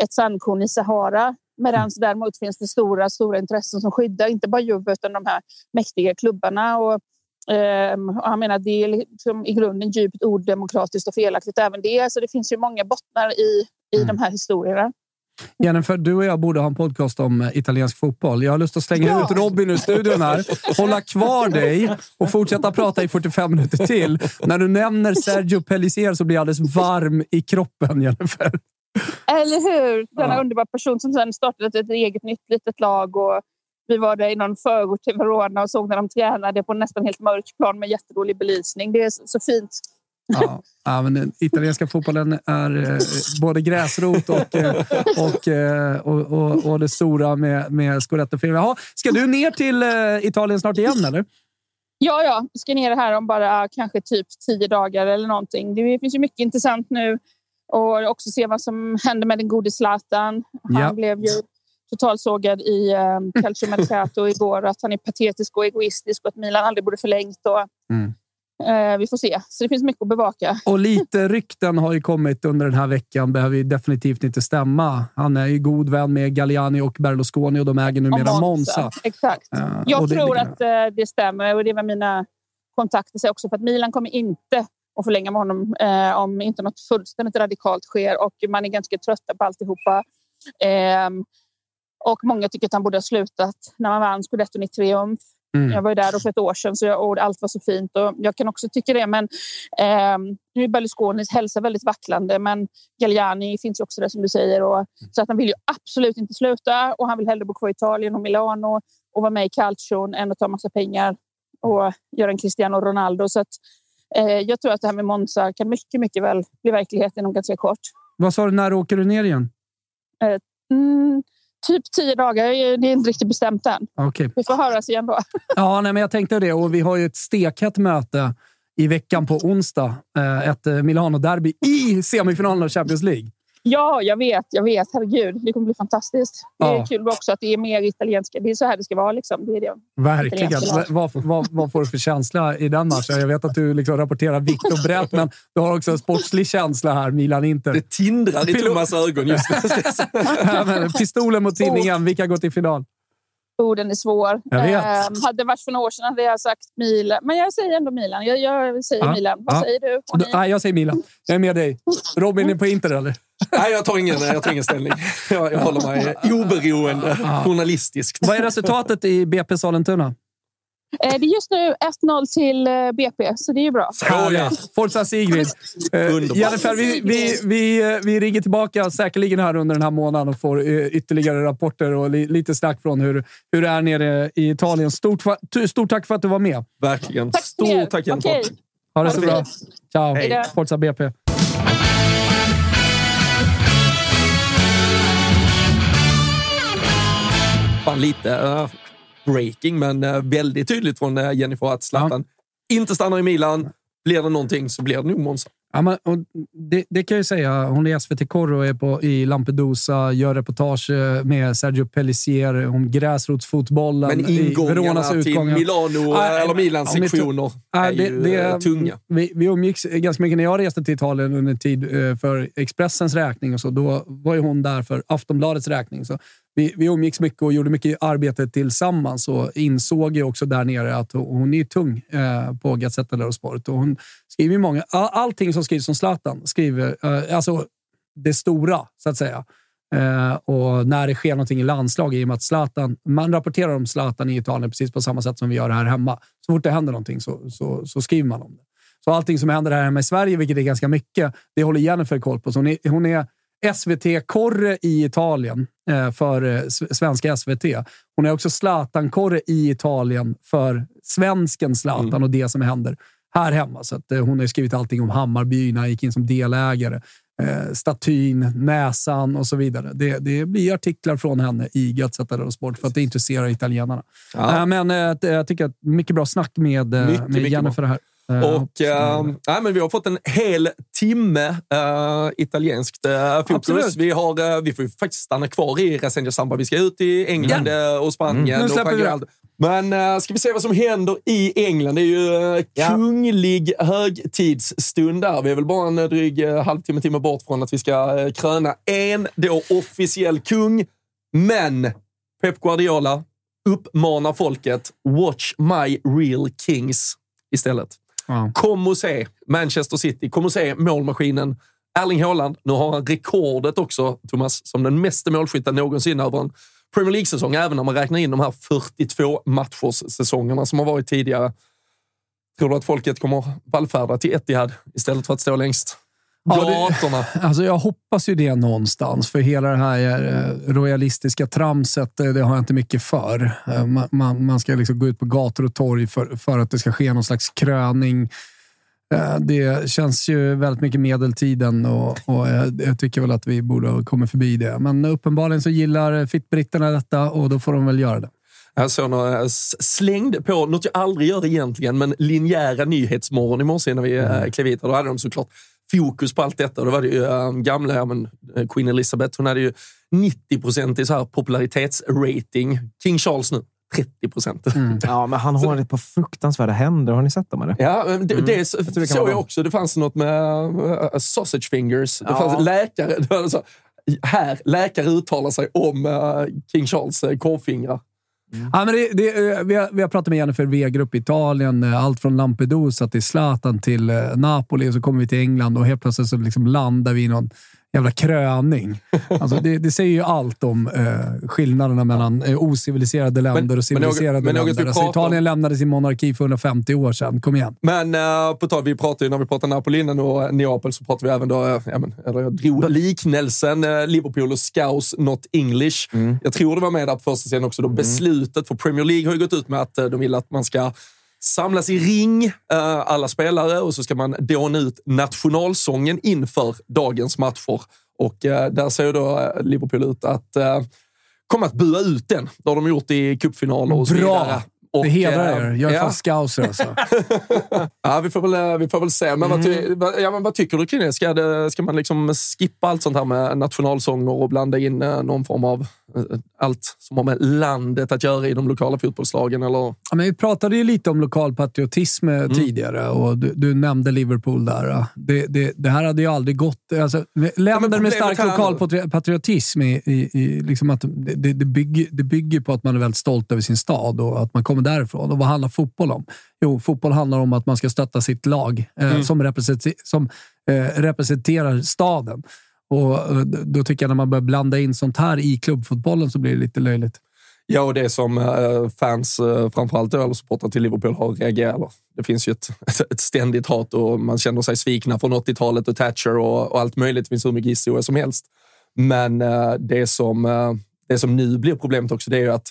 ett sandkorn i Sahara. Medan mm. däremot finns det stora, stora intressen som skyddar inte bara Juve utan de här mäktiga klubbarna. Och, och han menar det är liksom i grunden djupt odemokratiskt och felaktigt även det. Så det finns ju många bottnar i, i mm. de här historierna. Jennifer, du och jag borde ha en podcast om eh, italiensk fotboll. Jag har lust att slänga ja. ut Robin ur studion här, hålla kvar dig och fortsätta prata i 45 minuter till. När du nämner Sergio Pellicer så blir jag alldeles varm i kroppen, Jennifer. Eller hur? Denna ja. underbara person som sen startade ett eget nytt litet lag. Och vi var där i någon förort till Verona och såg när de tränade på nästan helt mörk plan med jättedålig belysning. Det är så fint. Ja, ja, men den italienska fotbollen är eh, både gräsrot och, eh, och, eh, och, och, och, det stora med, med Scudetto-firman. Ska du ner till eh, Italien snart igen, eller? Ja, ja. Jag ska ner här om bara kanske typ tio dagar eller någonting. Det finns ju mycket intressant nu. Och också se vad som händer med den gode Zlatan. Han ja. blev ju totalsågad i um, Calcio Mercato igår. Att han är patetisk och egoistisk och att Milan aldrig borde förlängt. Och, mm. Eh, vi får se. Så det finns mycket att bevaka. Och lite rykten har ju kommit under den här veckan. Behöver ju definitivt inte stämma. Han är ju god vän med Galliani och Berlusconi och de äger numera Monza. Monza. Exakt. Uh, jag tror det... att uh, det stämmer och det var mina kontakta sig också för att Milan kommer inte att förlänga med honom eh, om inte något fullständigt radikalt sker och man är ganska trötta på alltihopa. Eh, och många tycker att han borde ha slutat när man vann scudetton i triumf. Mm. Jag var ju där för ett år sedan så jag, och allt var så fint och jag kan också tycka det. Men eh, nu är Berlusconis hälsa väldigt vacklande, men Galliani finns ju också där som du säger. Och, så att han vill ju absolut inte sluta och han vill hellre bo kvar i Italien och Milano och vara med i Calcion än att ta massa pengar och göra en Cristiano Ronaldo. Så att, eh, jag tror att det här med Monza kan mycket, mycket väl bli verklighet inom ganska kort. Vad sa du, när åker du ner igen? Eh, mm, typ tio dagar. Det är inte riktigt bestämt än. Okej. Vi får höras igen då. [LAUGHS] Ja, nej, men jag tänkte det. Och vi har ju ett stekhett möte i veckan på onsdag. Eh, Ett eh, Milano-derby i semifinalen av Champions League. Ja, jag vet. Jag vet. Herregud, det kommer bli fantastiskt. Det är Ja. kul också att det är mer italienska. Det är så här det ska vara. Liksom. Det är det. Verkligen. Vad, vad, vad får du för känsla i den matchen? Jag vet att du liksom rapporterar vitt och brett, men du har också en sportslig känsla här, Milan-Inter. Det tindrar i Thomas ögon just nu. [LAUGHS] Pistolen mot tinningen. Vilka går till final? Oh, den är svår. Jag vet. Ehm, hade det varit för några år sedan hade jag sagt Milan. Men jag säger ändå Milan. Jag, jag säger Ja. Milan. Vad Ja. säger du? Ni? Nej, jag säger Milan. Jag är med dig. Robin är på Inter, eller? Nej, jag tar ingen, jag tar ingen ställning. Jag, jag håller mig oberoende, journalistiskt. Vad är resultatet i BP Sollentuna? Eh, det är just nu 1-0 till eh, BP, så det är ju bra. Härligt. Forza Sigrid. Eh. Jennifer, vi, vi, vi, vi ringer tillbaka säkerligen här under den här månaden och får ytterligare rapporter och li, lite snack från hur, hur det är nere i Italien. Stort, stort tack för att du var med. Verkligen. Tack er. Stort tack Jennifer. Okej. Ha det så bra. Ciao. Hej. Forza BP. Fan, lite breaking, men eh, väldigt tydligt från uh, Jennifer att Zlatan inte stannar i Milan. Blir det någonting så blir det nog Monza. Ja, men, det, det kan jag ju säga. Hon är i SVT Corro och är på, i Lampedusa, gör reportage eh, med Sergio Pellissier om gräsrotsfotbollen Men i ingångarna Veronas till. Milano Nej, eller Milans tog- sektioner Nej, är det- det- eh, tunga. Vi, vi umgicks ganska mycket när jag reste till Italien under en tid eh, för Expressens räkning. och så. Då var ju hon där för Aftonbladets räkning. Så vi, vi umgicks mycket och gjorde mycket arbete tillsammans och insåg ju också där nere att hon är tung eh, på Gazzetta dello Sport. Och hon skriver ju många, allting som skrivs om Zlatan skriver, eh, alltså det stora så att säga. Eh, och när det sker någonting i landslag, i och med att Zlatan, man rapporterar om Zlatan i Italien precis på samma sätt som vi gör här hemma. Så fort det händer någonting så, så, så skriver man om det. Så allting som händer här hemma i Sverige, vilket är ganska mycket, det håller Jennifer koll på. Så hon är, hon är SVT-korre i Italien eh, för eh, svenska SVT. Hon är också Zlatan-korre i Italien för svensken Zlatan och det som händer här hemma. Så eh, hon har skrivit allting om Hammarby när han gick in som delägare. Statyn, näsan och så vidare. Det, det blir artiklar från henne i Gazzetta dello Sport för att det intresserar italienarna. Ja. Men jag tycker att mycket bra snack med, Mycket, med Jennifer här. Eh, Och eh, nej, men vi har fått en hel timme eh, italienskt eh, fokus. Absolut. Vi, har, vi får ju faktiskt stanna kvar i Rasenja Samba. Vi ska ut i England eh, och Spanien. Mm. Och. Frankrike. Men uh, ska vi se vad som händer i England. Det är ju uh, Ja. kunglig högtidsstund där. Vi är väl bara en dryg uh, halvtimme, timme bort från att vi ska uh, kröna en då officiell kung. Men Pep Guardiola uppmanar folket watch my real kings istället. Ja. Kom och se Manchester City. Kom och se målmaskinen Erling Haaland. Nu har han rekordet också, Thomas, som den meste målskytten någonsin över en Premier League-säsong, även när man räknar in de här 42 matchers-säsongerna som har varit tidigare. Tror du att folket kommer vallfärda till Etihad istället för att stå längst Ja, gatorna? [LAUGHS] Alltså jag hoppas ju det någonstans, för hela det här eh, royalistiska tramset, eh, det har jag inte mycket för. Eh, Man, man, man ska liksom gå ut på gator och torg för, för att det ska ske någon slags kröning. Det känns ju väldigt mycket medeltiden och, och jag, jag tycker väl att vi borde ha kommit förbi det. Men uppenbarligen så gillar fittbritterna detta och då får de väl göra det. Jag såg några, slängde på, något jag aldrig gör egentligen, men linjära nyhetsmorgon i morse när vi mm. klev hit. Då hade de såklart fokus på allt detta. Då var det ju äh, gamla ja, men, eh, Queen Elizabeth. Hon hade ju 90 procent i så här popularitetsrating. King Charles nu, 30 procent. [LAUGHS] Ja, men han har ett par fruktansvärda händer. Har ni sett dem? Eller? Ja, men det, det tror det såg jag också. Det fanns något med uh, sausage fingers. Det Ja. fanns läkare. [LAUGHS] Det var så, här, läkare uttalar sig om uh, King Charles uh, korvfingrar. Mm. Ja, men det, det, eh, vi, har, vi har pratat med Jennifer Wegerup i Italien. Eh, allt från Lampedusa till Zlatan till eh, Napoli och så kommer vi till England och helt plötsligt så liksom landar vi i någon jävla kröning. Alltså det, det säger ju allt om eh, skillnaderna mellan eh, ociviliserade länder Men- och men civiliserade men något länder. Alltså, pratar om- Italien lämnade sin monarki för 150 år sedan. Kom igen. Men uh, på tal, vi pratade ju när vi pratade Napoli innan och eh, Neapel så pratade vi även då, eh, ja, men, eller jag drog liknelsen eh, Liverpool och Scouse, not English. Jag tror det var med där på första scenen också. Då Beslutet för Premier League har ju gått ut med att eh, de vill att man ska samlas i ring, eh, alla spelare, och så ska man dåna ut nationalsången inför dagens matcher. Och eh, där ser då eh, Liverpool ut att komma att bua ut den. Det har de gjort i cupfinaler och så Bra! vidare. Och, det hedrar er. Jag är ja. fan scouser alltså. [LAUGHS] Ja, vi får väl, vi får väl se. Men, vad, ty, ja, men vad tycker du kring det? Ska, det? ska man liksom skippa allt sånt här med nationalsånger och blanda in någon form av allt som har med landet att göra i de lokala fotbollslagen? Eller? Ja, men vi pratade ju lite om lokal patriotism eh, tidigare och du, du nämnde Liverpool där. eh. Det, det, det här hade ju aldrig gått. Alltså, länder med problemet stark här lokal nu- patri- patriotism i, i, i, liksom att det, det, bygger, det bygger på att man är väldigt stolt över sin stad och att man kommer därifrån. Och vad handlar fotboll om? Jo, fotboll handlar om att man ska stötta sitt lag eh, som, representer, som eh, representerar staden. Och eh, då tycker jag när man börjar blanda in sånt här i klubbfotbollen så blir det lite löjligt. Ja, och det som eh, fans, eh, framförallt supportrar till Liverpool, har reagerat. Det finns ju ett, [LAUGHS] ett ständigt hat och man känner sig svikna från 80-talet och Thatcher och, och allt möjligt. Det finns hur mycket historia som helst. Men det, som, det som nu blir problemet också, det är ju att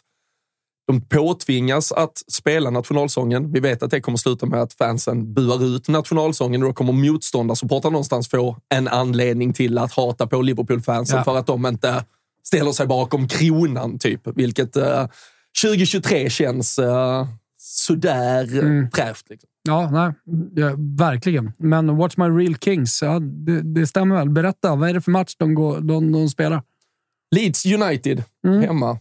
de påtvingas att spela nationalsången. Vi vet att det kommer sluta med att fansen buar ut nationalsången och då kommer motståndarsupportrar någonstans få en anledning till att hata på Liverpool-fansen Ja. för att de inte ställer sig bakom kronan, typ. Vilket eh, 2023 känns eh, sådär mm. trävt. Liksom. Ja, nej, ja, verkligen. Men Watch My Real Kings, ja, det, det stämmer väl. Berätta, vad är det för match de, går, de, de spelar? Leeds United hemma. Hemma.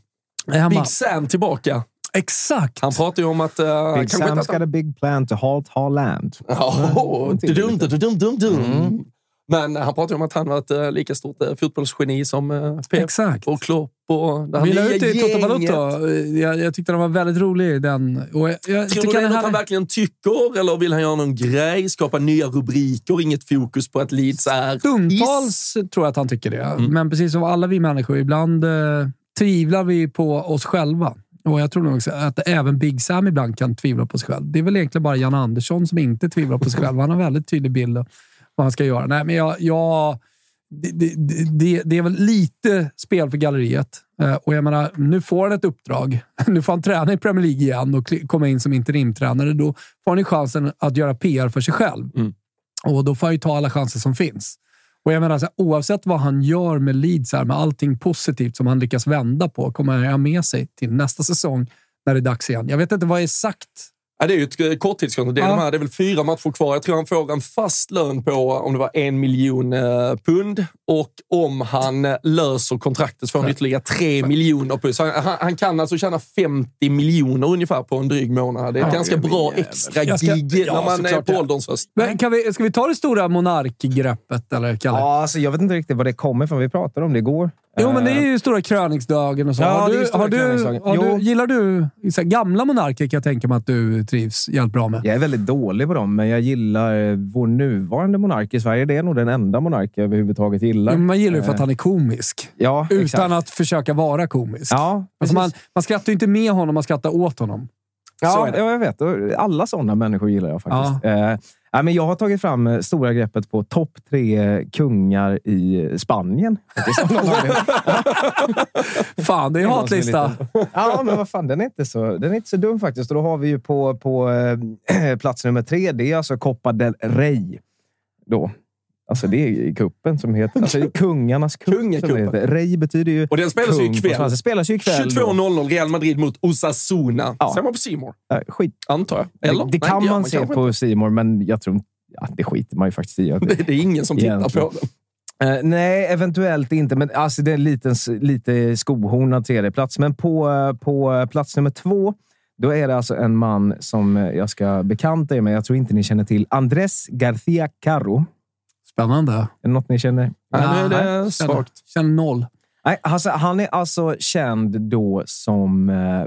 Big Sam tillbaka. Exakt! Han pratar ju om att... Uh, Big Sam's got a big plan to halt Haaland. [LAUGHS] Oh, Mm. dum, dum, dum, dum, dum. Men han pratar ju om att han var ett uh, lika stort uh, fotbollsgeni som uh, Pep Exakt. och Klopp och det här Vi la nya ut det i Toto gänget. Balotto. Jag, jag tyckte den var väldigt rolig. Den. Och jag, jag Tror du det är något han verkligen tycker eller vill han göra någon grej? Skapa nya rubriker, inget fokus på att Leeds är Stundtals tror jag att han tycker det. Men precis som alla vi människor, ibland eh, tvivlar vi på oss själva. Och Jag tror nog också att även Big Sam ibland kan tvivla på sig själv. Det är väl egentligen bara Jan Andersson som inte tvivlar på sig själv. Han har väldigt tydlig bild av vad han ska göra. Nej, men jag, jag, det, det, det, det är väl lite spel för galleriet. Eh, Och jag menar, nu får han ett uppdrag. [LAUGHS] Nu får han träna i Premier League igen och komma in som interimtränare. Då får han ju chansen att göra PR för sig själv. Och då får han ju ta alla chanser som finns. Och jag menar, så här, oavsett vad han gör med Leeds, här, med allting positivt som han lyckas vända på, kommer han ha med sig till nästa säsong när det är dags igen. Jag vet inte vad sagt. Ja, det är ju ett eh, korttidskontrakt. Det, är Ja. de här, det är väl fyra matcher kvar. Jag tror han får en fast lön på om det var en miljon eh, pund. Och om han eh, löser kontraktet så får han ytterligare tre miljoner plus. Han, han, han kan alltså tjäna 50 miljoner ungefär på en dryg månad. Det är ett Ja, ganska bra vet. extra Jag ska- gig ja, när man är på ja. ålderns höst. Men kan vi, ska vi ta det stora monarkgreppet, eller Kalle? Ja, alltså, jag vet inte riktigt var det kommer ifrån. Vi pratade om det igår. Jo, men det är Eh, ju stora kröningsdagen och så. Ja, har du, har du, har du, gillar du så här, gamla monarker kan jag tänka mig att du trivs jävligt bra med. Jag är väldigt dålig på dem, men jag gillar eh, vår nuvarande monark i Sverige. Det är nog den enda monark jag överhuvudtaget gillar. Men man gillar ju för att Eh, han är komisk. Ja, Utan exakt. att försöka vara komisk. Ja, Alltså man, man skrattar ju inte med honom, man skrattar åt honom. Ja, ja, jag vet. Alla sådana människor gillar jag faktiskt. Eh, nej, men jag har tagit fram eh, stora greppet på topp tre kungar i Spanien. [LAUGHS] Fan, det är en hatlista. Ja, men vad fan, den är inte så, den är inte så dum faktiskt. Och då har vi ju på, på eh, [CLEARS THROAT] plats nummer tre, det är alltså Copa del Rey. Då. Alltså det är kuppen som heter... Alltså kungarnas det heter. Rey betyder ju Och den spelas ju ikväll. svenska. spelas ju ikväll. då. 22.00 Real Madrid mot Osasuna. Ja. Ser man på Simor Ja, skit. antar jag. Eller? Det, det kan gör man se på Simor, men jag tror ja, det skiter man ju faktiskt i. [LAUGHS] Det, det är ingen som tittar Egentligen. på den. Eh, nej, eventuellt inte. Men alltså, det är en liten, lite skohornad tredjeplats. Men på, eh, på plats nummer två, då är det alltså en man som eh, jag ska bekanta er med. Jag tror inte ni känner till. Andrés García Carro. Spännande. Är det något ni känner? Nej, nu är det känner- svagt. Känner noll. Nej, alltså, han är alltså känd då som... Eh,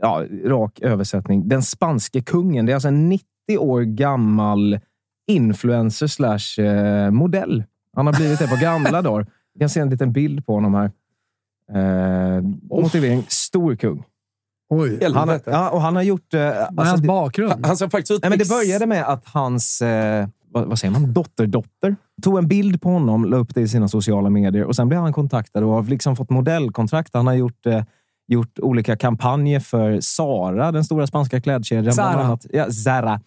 ja, rak översättning. Den spanske kungen. Det är alltså en 90 år gammal influencer slash eh, modell. Han har blivit det på gamla [LAUGHS] dagar. Vi kan se en liten bild på honom här. Eh, motivering. Stor kung. Oj. Han, har- ja, och han har gjort... Eh, är alltså, hans bakgrund? Han ser faktiskt ut... Nej, men det började med att hans eh, vad, vad säger man? dotterdotter tog en bild på honom, la upp det i sina sociala medier och sen blev han kontaktad och har liksom fått modellkontrakt. Han har gjort, eh, gjort olika kampanjer för Zara, den stora spanska klädkedjan. Zara. Ja, Zara.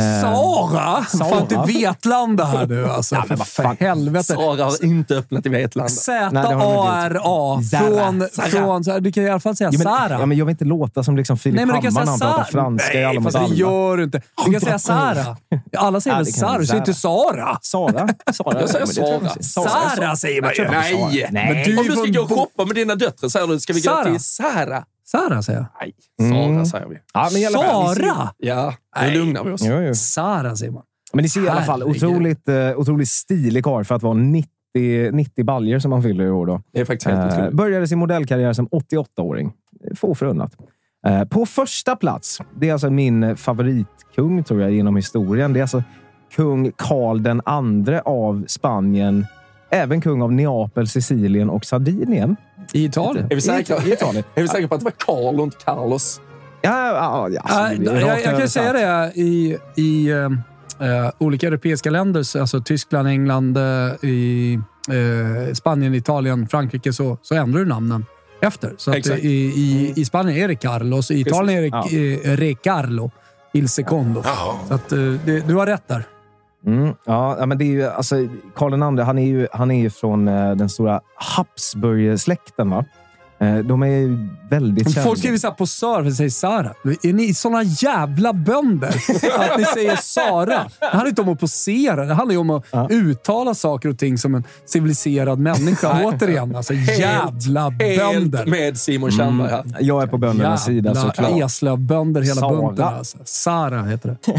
Sara? Sara. Fan, till Vetlanda här nu alltså. Ja, men vad fan. helvete. Sara har inte öppnat i Vetlanda. Nej, Z-A-R-A. Från, från, du kan i alla fall säga Ja, men, Sara. ja, men jag vill inte låta som liksom Filip Nej, men du kan Hammar när han pratar franska i Alla Nej, mot fast det alla. gör du inte. Du kan säga Sara. Alla säger väl Sara? Du säger inte Sara. Sara? Sara? Jag säger Sara. Sara säger man ju. Nej. Sara. Nej. Men du Om du ska gå och shoppa med dina döttrar säger du ska vi gå till Sara? Sara säger jag. Nej, Sara Mm. säger vi. Ja, men i alla fall, Sara? Ja, nu lugnar vi oss. Jo, jo. Sara säger man. Men ni ser i alla fall otroligt, eh, otroligt stilig karl för att vara 90, 90 baljer som han fyller i år. Då. Det är faktiskt helt Eh, började sin modellkarriär som 88-åring. Få förunnat. Eh, på första plats, det är alltså min favoritkung tror jag genom historien. Det är alltså kung Karl den andre av Spanien. Även kung av Neapel, Sicilien och Sardinien. I Italien. Är vi säkra, I Italien. [LAUGHS] är vi säkra på att det var Carl och inte Carlos? Ja, ja, ja, alltså, är jag, jag kan säga det i, i eh, olika europeiska länder, så- alltså Tyskland, England, eh, i eh, Spanien, Italien, Frankrike, så, så ändrar du namnen efter. Så i, i, I Spanien är det Carlos, i Italien är det eh, Re Carlo, Il Secondo. Så att, det, du har rätt där. Mm, ja, men det är ju, alltså, Karl II, han är ju, han är ju från eh, den stora Habsburg-släkten. Va? Eh, de är väldigt kända. Folk skriver så här på Sör för att säga Sara. Är ni såna jävla bönder [LAUGHS] att ni säger Sara? Det handlar inte om att posera. Det handlar ju om att uttala saker och ting som en civiliserad människa. Återigen, alltså jävla Helt bönder. med Simon Kärnberg här. Jag är på böndernas sida såklart. Jävla Eslövbönder hela Sara. bunten. Alltså. Sara heter det.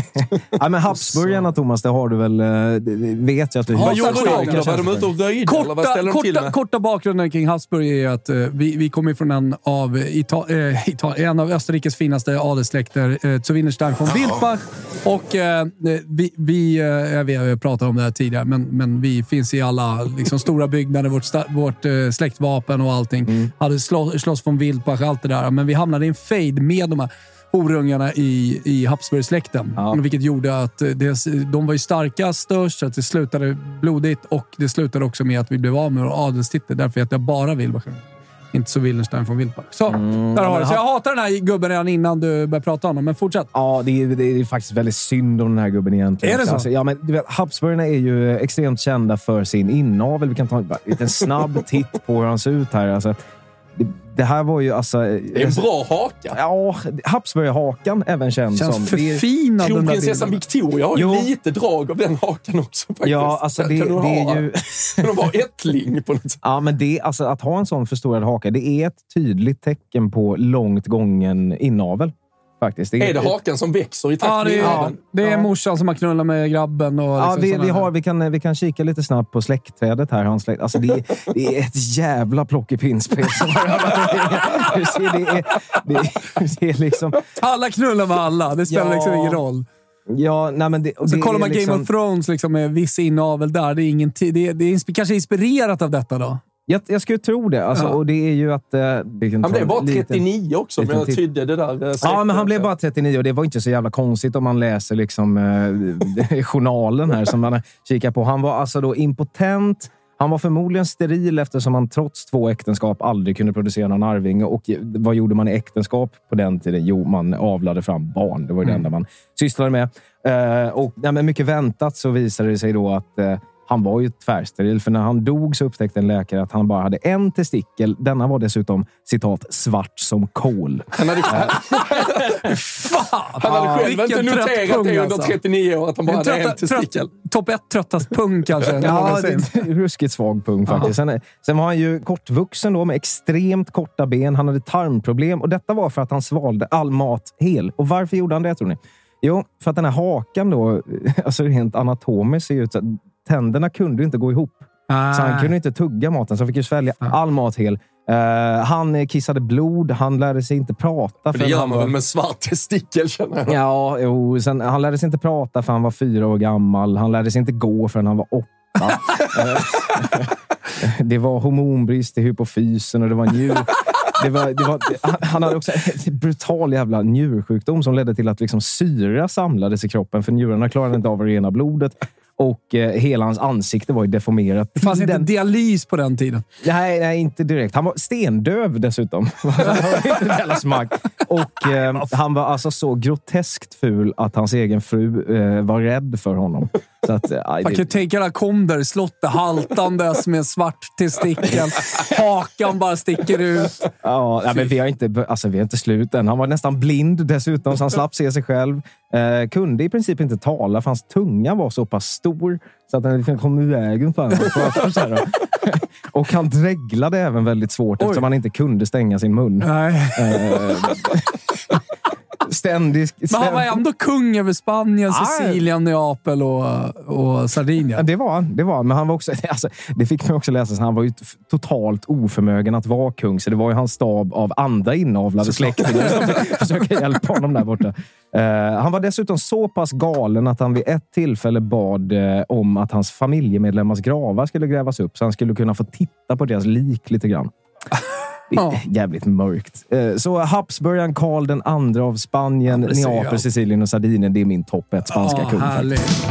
[LAUGHS] Ja, men Habsburgarna, Thomas, det har du väl... eh, det- vet jag att du Ja, Vad gjorde de? Var de ute och röjde? Korta, korta, korta bakgrunden kring Habsburg är att eh, vi, vi kommer från en av, Ita eh, Ita en av Österrikes finaste adelssläkter, eh, von Wilpach. Och, eh, vi, vi, eh, vet, jag pratade om det här tidigare, men, men vi finns i alla liksom, stora byggnader. Vårt, vårt eh, släktvapen och allting. Hade slå, slåss von Wilpach, allt det där. Men vi hamnade i en fejd med de här horungarna i, i Habsburgsläkten. Ja. Vilket gjorde att eh, det, de var ju starkast, störst, så att det slutade blodigt och det slutade också med att vi blev av med vår adelstitel. Därför att jag bara Wilbach. Inte så Wildenstein från Wilbach. Så, där har du. Så jag hatar den här gubben redan innan du började prata om honom, men fortsätt. Ja, det är, det är faktiskt väldigt synd om den här gubben egentligen. Är det så? Alltså, ja, men, du vet, Habsburgarna är ju extremt kända för sin inavel. Vi kan ta en liten snabb [LAUGHS] titt på hur han ser ut här. Alltså, det, det här var ju alltså... Det är en bra haka. Ja, Habsburgarhakan, även känd Känns som... förfinad den där Kronprinsessan bilden. Victoria har ju Jo. lite drag av den hakan också. Faktiskt. Ja, alltså det, Kan det ha- är ju... [LAUGHS] Kan de vara ättling på något sätt? Ja, men det, alltså, att ha en sån förstorad haka, det är ett tydligt tecken på långt gången inavel. Faktiskt. Det Är det hakan som växer i takt Ja, det med är, inaveln? det är Ja. morsan som har knullat med grabben. Och Ja, liksom vi, vi, har, vi, kan, vi kan kika lite snabbt på släktträdet här. Hans släkt. Alltså, det, är, det är ett jävla plockepinspel. som har det, är, det, är, det är liksom... Alla knullar med alla. Det spelar Ja. liksom ingen roll. Ja, nej, men det, Så kollar är man liksom, Game of Thrones liksom, med viss inavel där. Det är, ingen det är, det är kanske inspirerat av detta då. Jag, jag skulle tro det. Alltså, Ja. Och det är ju att... eh, kan Han blev bara en liten- 39 också, men jag tydde det där. eh, Ja, men han blev bara 39 och det var inte så jävla konstigt om man läser liksom, eh, [LAUGHS] journalen här som man kikar på. Han var alltså då impotent. Han var förmodligen steril eftersom han trots två äktenskap aldrig kunde producera någon arvinge. Och vad gjorde man i äktenskap på den tiden? Jo, man avlade fram barn. Det var ju det enda man sysslade med. Eh, och ja, men mycket väntat så visade det sig då att eh, han var ju tvärsteril. För när han dog så upptäckte en läkare att han bara hade en testikel. Denna var dessutom citat svart som kol. Han hade, Fan! han hade själv inte noterat det under alltså. 39 år, att han bara hade en testikel. Topp ett tröttast pung kanske. Ja, någonsin. det är ruskigt svag pung faktiskt. Sen, sen var han ju kortvuxen då med extremt korta ben. Han hade tarmproblem och detta var för att han svalde all mat hel. Och varför gjorde han det tror ni? Jo, för att den här hakan då, [LAUGHS] alltså rent anatomiskt ser ju ut så att tänderna kunde inte gå ihop. Så han Ah. kunde inte tugga maten, så han fick ju svälja all mat hel. Eh, han kissade blod, han lärde sig inte prata. Men det gör han man var- väl med svart testikel, känner jag. Ja, jo, sen, han lärde sig inte prata för han var fyra år gammal. Han lärde sig inte gå förrän han var åtta. [LAUGHS] Det var hormonbrist i hypofysen och det var njur... Det var, det var, han- han hade också en brutal jävla njursjukdom som ledde till att liksom syra samlades i kroppen för njurarna klarade inte av att rena blodet. Och eh, hela hans ansikte var ju deformerat. Det fanns inte den- dialys på den tiden. Nej, nej, inte direkt. Han var stendöv dessutom. [LAUGHS] Och eh, han var alltså så groteskt ful att hans egen fru eh, var rädd för honom. Så att, eh, aj, Man kan det, tänka dig i slottet haltandes med svart testikel. Hakan bara sticker ut. ja, nej, men vi har, inte, alltså, vi har inte slut än. Han var nästan blind dessutom, så han slapp se sig själv. Eh, kunde i princip inte tala, för hans tunga var så pass stor så att den liksom kom ur vägen för honom. Och han dreglade även väldigt svårt Oj. eftersom han inte kunde stänga sin mun. Nej. Eh, ständig, Men han var ändå kung över Spanien, Ja. Sicilien, Neapel och, och Ja, Sardinien. det var han. Det var. Men han var också, [LAUGHS] alltså, det fick man också läsa. Han var ju totalt oförmögen att vara kung. Så det var ju hans stab av andra inavlade släktingar som [LAUGHS] [LAUGHS] försöka hjälpa honom där borta. Eh, han var dessutom så pass galen att han vid ett tillfälle bad eh, om att hans familjemedlemmars gravar skulle grävas upp så han skulle kunna få titta på deras lik lite grann. Ja. [LAUGHS] jävligt mörkt. Eh, Så Habsburgaren Karl den andra av Spanien, Ja, Neapel. Sicilien och Sardinien. Det är min topp ett spanska Ja, kung. härligt.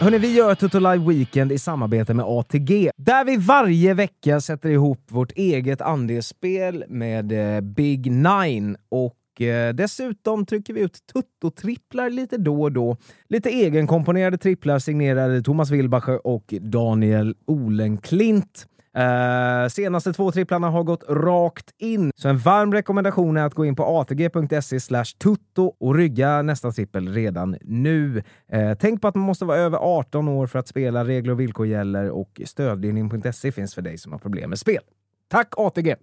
Hörrni, vi gör Toto Live Weekend i samarbete med ATG. Där vi varje vecka sätter ihop vårt eget andelsspel med eh, Big Nine. Och Eh, dessutom trycker vi ut Tutto-tripplar lite då och då. Lite egenkomponerade tripplar signerade Thomas Wilbacher och Daniel Olenklint. Uh, senaste två tripplarna har gått rakt in, så en varm rekommendation är att gå in på atg.se slash tutto och rygga nästa trippel redan nu. Uh, tänk på att man måste vara över 18 år för att spela. Regler och villkor gäller och stödlinjen.se finns för dig som har problem med spel. Tack ATG!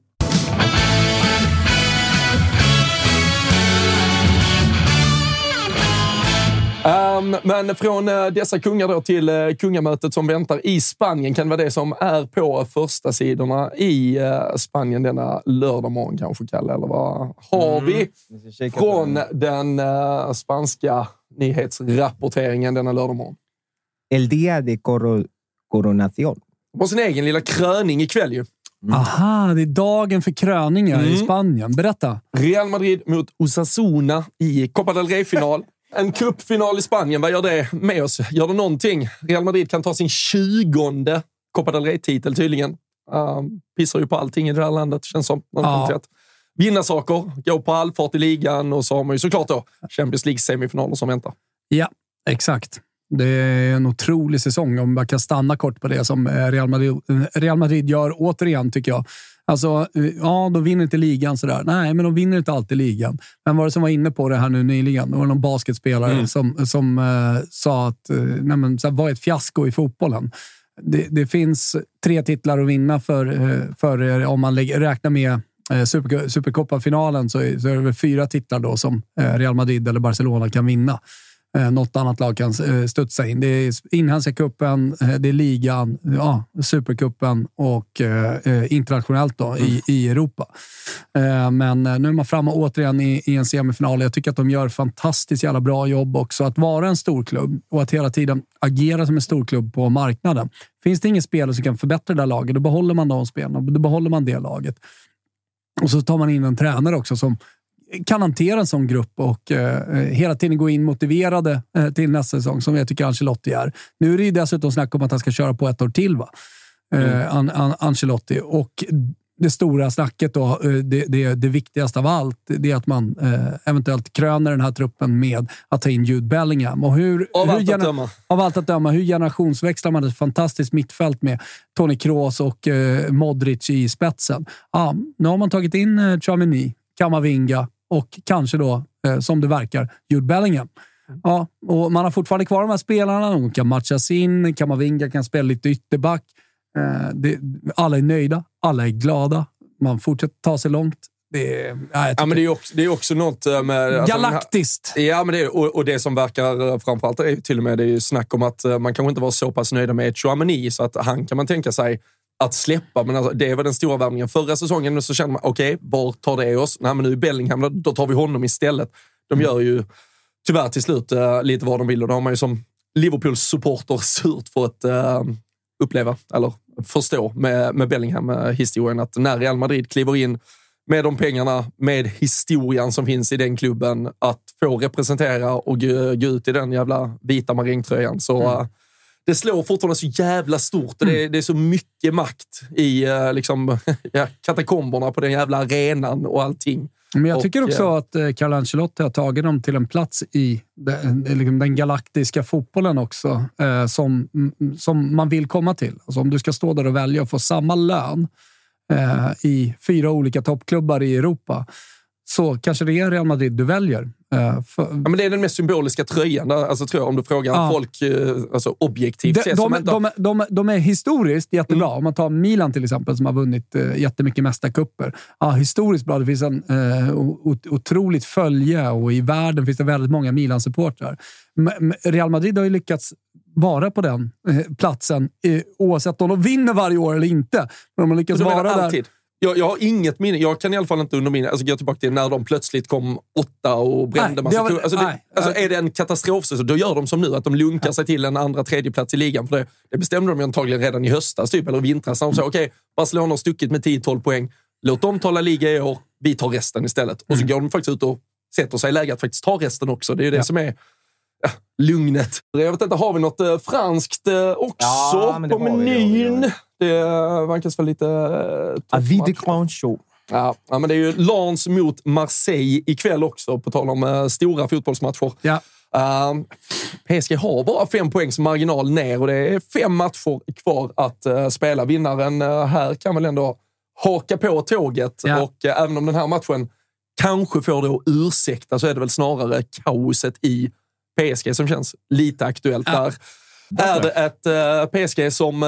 Ehm, men från eh, dessa kungar då till uh, kungamötet som väntar i Spanien. Kan det vara det som är på första sidorna i eh, Spanien denna lördag morgon kanske, Kalle? Eller vad har vi från den eh, spanska nyhetsrapporteringen denna lördag morgon? El dia de coronación. På sin egen lilla kröning ikväll ju. Aha, det är dagen för kröningar i Mm. Spanien. Berätta. Real Madrid mot Osasuna i Copa del Rey-final. [LAUGHS] En cupfinal i Spanien, vad gör det med oss? Gör det någonting? Real Madrid kan ta sin tjugonde Copa del Rey-titel tydligen. Um, pissar ju på allting i det här landet, känns som. Ja. att vinna saker, gå på allfart i ligan och så har man ju såklart då Champions League-semifinaler som väntar. Ja, exakt. Det är en otrolig säsong om man kan stanna kort på det som eh, Real Madrid, eh, Real Madrid gör återigen, tycker jag. Alltså, eh, ja, de vinner inte ligan sådär. Nej, men de vinner inte alltid ligan. Vem var det som var inne på det här nu nyligen? Det var någon basketspelare som, som eh, sa att eh, nej, men, så här, vad är ett fiasko i fotbollen? Det, det finns tre titlar att vinna för, för om man lägger, räknar med Super, Supercopa-finalen så, är- så är det väl fyra titlar då som Real Madrid eller Barcelona kan vinna. Eh, Något annat lag kan eh, studsa in. Det är inhemska cupen, eh, det är ligan, ja, supercupen och eh, internationellt då, i, i Europa. Eh, Men nu är man framme återigen i, i en semifinal. Jag tycker att de gör fantastiskt jävla bra jobb också. Att vara en storklubb och att hela tiden agera som en storklubb på marknaden. Finns det ingen spelare som kan förbättra det där laget, då behåller man de spelarna. Då behåller man det laget. Och så tar man in en tränare också som kan hantera en sån grupp och eh, hela tiden gå in motiverade eh, till nästa säsong, som jag tycker Ancelotti är. Nu är det ju dessutom snack om att han ska köra på ett år till, va? Eh, An An Ancelotti. Och det stora snacket då, eh, det, det, det viktigaste av allt, det är att man eh, eventuellt kröner den här truppen med att ta in Jude Bellingham. Och hur, Av hur allt att döma. av allt att döma, hur generationsväxlar man ett fantastiskt mittfält med Toni Kroos och eh, Modric i spetsen? Ja, nu har man tagit in eh, Tchouaméni, Kamavinga och kanske då, eh, som det verkar, Jude Bellingham. Ja, och man har fortfarande kvar de här spelarna. De kan matchas in. Kamavinga kan spela lite ytterback. Eh, det, alla är nöjda. Alla är glada. Man fortsätter ta sig långt. Det är, ja, Ja, men det är också, det är också något eh, med... alltså, den här- Galaktiskt. Ja, men det, är- och, och det som verkar framförallt är ju till och med det är ju snack om att man kanske inte var så pass nöjda med Chouameni så att han kan man tänka sig att släppa. Men alltså, det var den stora värvningen. Förra säsongen så kände man, okej, var tar det oss? Nej, men nu är Bellingham, då, då tar vi honom istället. De gör ju tyvärr till slut uh, lite vad de vill och det har man ju som Liverpools supporter surt för att eh, uppleva, eller förstå med, med Bellingham-historien. Att när Real Madrid kliver in med de pengarna, med historien som finns i den klubben, att få representera och gå, gå ut i den jävla vita marängtröjan. Så Mm det slår fortfarande så jävla stort och det, är- det är så mycket makt i eh, liksom, [LAUGHS] ja, katakomberna på den jävla arenan och allting. Men jag Och, tycker också eh, att eh, Carlo Ancelotti har tagit dem till en plats i den, liksom den galaktiska fotbollen också, eh, som, mm, som man vill komma till. Alltså om du ska stå där och välja och få samma lön eh, i fyra olika toppklubbar i Europa, så kanske det är Real Madrid du väljer. Eh, för, Ja, men det är den mest symboliska tröjan, alltså, tror jag, om du frågar Ja. folk eh, alltså, objektivt de, sett. de, inte de, de, de är historiskt jättebra. Mm. Om man tar Milan till exempel, som har vunnit eh, jättemycket mästarkupper. Ja, historiskt bra. Det finns en o- otroligt följe och i världen finns det väldigt många Milan-supportrar. Real Madrid har ju lyckats vara på den platsen oavsett om de vinner varje år eller inte. Men de har lyckats vara där. alltid? Jag, jag har inget minne. Jag kan i alla fall inte under min... Alltså gå tillbaka till när de plötsligt kom åtta och brände Nej, massa det var- alltså, det, nej. alltså Är det en katastrofsäsong, då gör de som nu. Att de lunkar sig till en andra, tredje plats i ligan. För det, det bestämde de antagligen redan i höstas, typ, eller vintras. När de sa okej, Barcelona har stuckit med 10-12 poäng. Låt dem ta La Liga i år. Vi tar resten istället. Och så går de faktiskt ut och sätter sig i läge att faktiskt ta resten också. Det är ju det Ja. som är ja, lugnet. Jag vet inte, har vi något eh, franskt eh, också Ja, på menyn? Det vankas väl lite... Eh, Show. Ja, men det är ju Lens mot Marseille ikväll också, på tal om eh, stora fotbollsmatcher. Ja. Uh, PSG har bara fem poängs marginal ner och det är fem matcher kvar att eh, spela. Vinnaren eh, här kan väl ändå haka på tåget Ja. och eh, även om den här matchen kanske får det att ursäkta så är det väl snarare kaoset i PSG som känns lite aktuellt Ja. där. Är det ett PSG som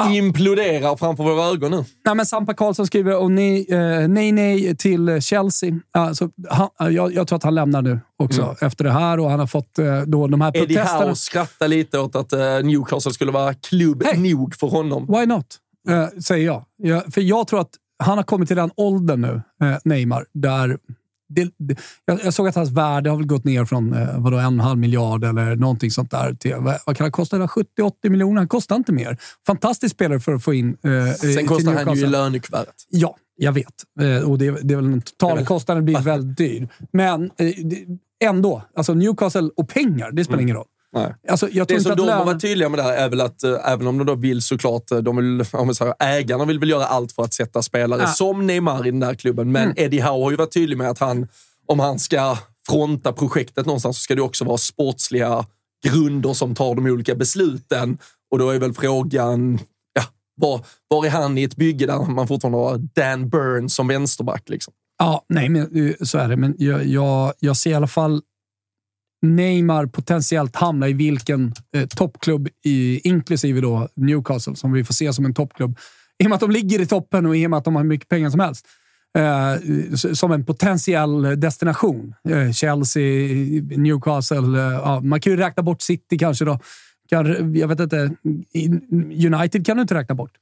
Ah. imploderar framför våra ögon nu? Nej, men Sampa Karlsson skriver och nej, eh, nej, nej till Chelsea. Alltså, han, jag, jag tror att han lämnar nu också efter det här och han har fått eh, då de här Eddie protesterna. Howe skrattar lite åt att eh, Newcastle skulle vara klubb Hey. nog för honom. Why not? Eh, säger jag. jag. För jag tror att han har kommit till den åldern nu, eh, Neymar, där det, det, jag, såg att hans värde har väl gått ner från eh, vadå, en och en halv miljard eller någonting sånt där till, vad, vad kan det kosta? 70-80 miljoner? Han kostar inte mer. Fantastisk spelare för att få in eh, Sen kostar han ju i lönekuvertet. Ja, jag vet. Eh, och det, det är väl den totala kostnaden blir [LAUGHS] väldigt dyr. Men eh, ändå, alltså Newcastle och pengar, det spelar ingen roll. Nej. Alltså, jag tror Det som de att har lön... varit tydliga med där är väl att eh, även om de då vill såklart, eh, de vill, [LAUGHS] om säger, ägarna vill väl göra allt för att sätta spelare Ja. som Neymar i den där klubben. Men Mm. Eddie Howe har ju varit tydlig med att han, om han ska fronta projektet någonstans så ska det också vara sportsliga grunder som tar de olika besluten. Och då är väl frågan, ja, var, var är han i ett bygge där man fortfarande har Dan Burns som vänsterback? Liksom? Ja, nej, men eh, så är det. Men jag, jag, jag ser i alla fall Neymar potentiellt hamna i vilken eh, toppklubb, i, inklusive då Newcastle, som vi får se som en toppklubb. I och med att de ligger i toppen och i och med att de har mycket pengar som helst. Eh, som en potentiell destination. Eh, Chelsea, Newcastle. Eh, ja, man kan ju räkna bort City kanske då. Kan, jag vet inte. United kan du inte räkna bort.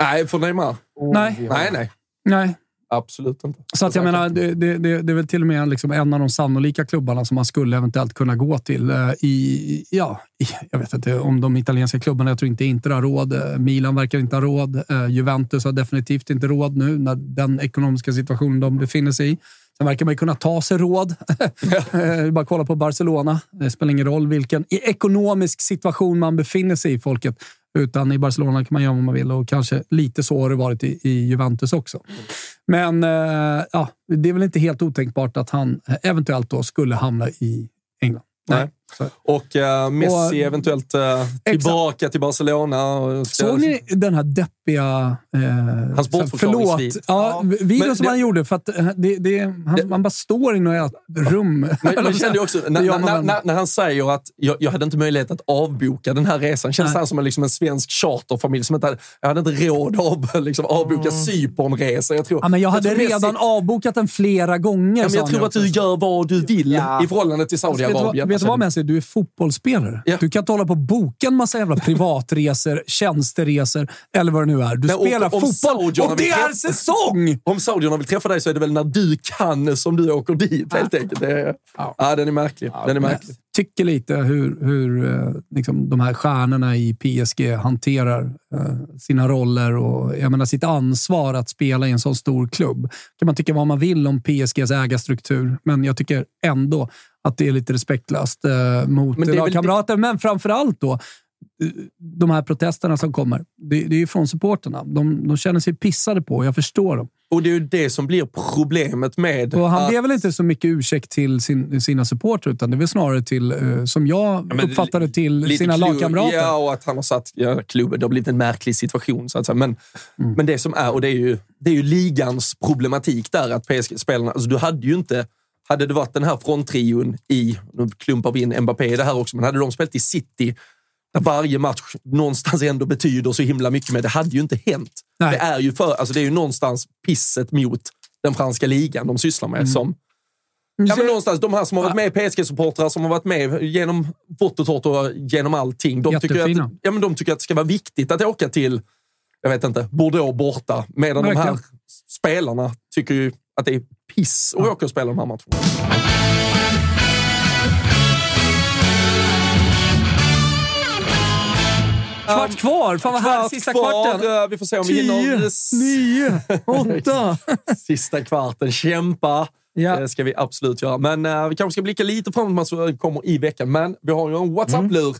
Nej, för Neymar? Nej. Nej, nej. Nej, Absolut inte. Så att jag menar, det, det, det, är väl till och med liksom en av de sannolika klubbarna som man skulle eventuellt kunna gå till. eh, I, ja, i, jag vet inte om de italienska klubbarna, jag tror inte inte har råd. Eh, Milan verkar inte ha råd. Eh, Juventus har definitivt inte råd nu, när den ekonomiska situationen de befinner sig i. Sen verkar man ju kunna ta sig råd. [LAUGHS] Eh, Bara kolla på Barcelona. Det spelar ingen roll vilken ekonomisk situation man befinner sig i, folket. Utan i Barcelona kan man göra vad man vill och kanske lite så har det varit i, i Juventus också. Men eh, ja, det är väl inte helt otänkbart att han eventuellt då skulle hamna i England. Nej. Så. Och eh, Messi Och- eventuellt eh, tillbaka till Barcelona. Såg ni den här deppiga... Eh, Hans bortförklaringsvid. Förlåt. Ja, Ja. videon Men som det- han gjorde. För att eh, det, det, han, man bara står i något rum. Men man kände ju också, [LAUGHS] när, Det han säger att jag, jag hade inte möjlighet att avboka den här resan, känns Nej. han som en, liksom en svensk charterfamilj som inte hade, jag hade inte råd att liksom, avboka Cypernresa. Jag tror, Ja, men jag hade tror Messi- redan avbokat den flera gånger. Ja, men jag tror att du också. gör vad du vill i förhållande till Alltså, Saudiarabien. vet du vad Messi? Du är fotbollsspelare. Du kan inte hålla på och boka en massa jävla privatresor, tjänsteresor eller vad det nu är. Du om- spelar om fotboll och det vill är träffa- säsong! Om saudierna vill träffa dig så är det väl när du kan som du åker dit helt enkelt. Det är, ja. den är märklig. den är märklig. tycker lite hur, hur eh, liksom, de här stjärnorna i PSG hanterar eh, sina roller och jag menar, sitt ansvar att spela i en sån stor klubb. kan man tycka vad man vill om PSGs ägarstruktur, men jag tycker ändå att det är lite respektlöst eh, mot Men det lagkamrater. Men framför allt då, de här protesterna som kommer. Det, det är ju från supporterna. De, de känner sig pissade på. Jag förstår dem. Och det är ju det som blir problemet med Och han att... ger väl inte så mycket ursäkt till sin, sina supportrar, utan det är väl snarare till, eh, som jag men uppfattar det, till sina klubb- lagkamrater. Ja, och att han har satt ja, klubben. Det har blivit en märklig situation. Så att säga. Men, Mm. men det som är, och det är, ju, det är ju ligans problematik där, att PSG-spelarna... Alltså du hade ju inte... Hade det varit den här fronttrion i, nu klumpar vi in Mbappé i det här också, men hade de spelat i City, där varje match någonstans ändå betyder så himla mycket med, det hade ju inte hänt. Nej. Det är ju för, alltså det är ju någonstans pisset mot den franska ligan de sysslar med Mm. som Ja, men någonstans, de här som har varit med PSG-supportrar, som har varit med genom vått och torrt och genom allting. De tycker, att, ja, men de tycker att det ska vara viktigt att åka till, jag vet inte, Bordeaux borta. Medan de här Verkligen. spelarna tycker ju att det är piss att åka och spela de här matcherna. Kvart kvar! Fan vad här, sista kvarten. Eh, Vi får se om vi Tio, hinner. nio, åtta. [LAUGHS] Sista kvarten. Kämpa. Ja. Det ska vi absolut göra. Men eh, vi kanske ska blicka lite framåt vad som kommer i veckan. Men vi har ju en WhatsApp-lur.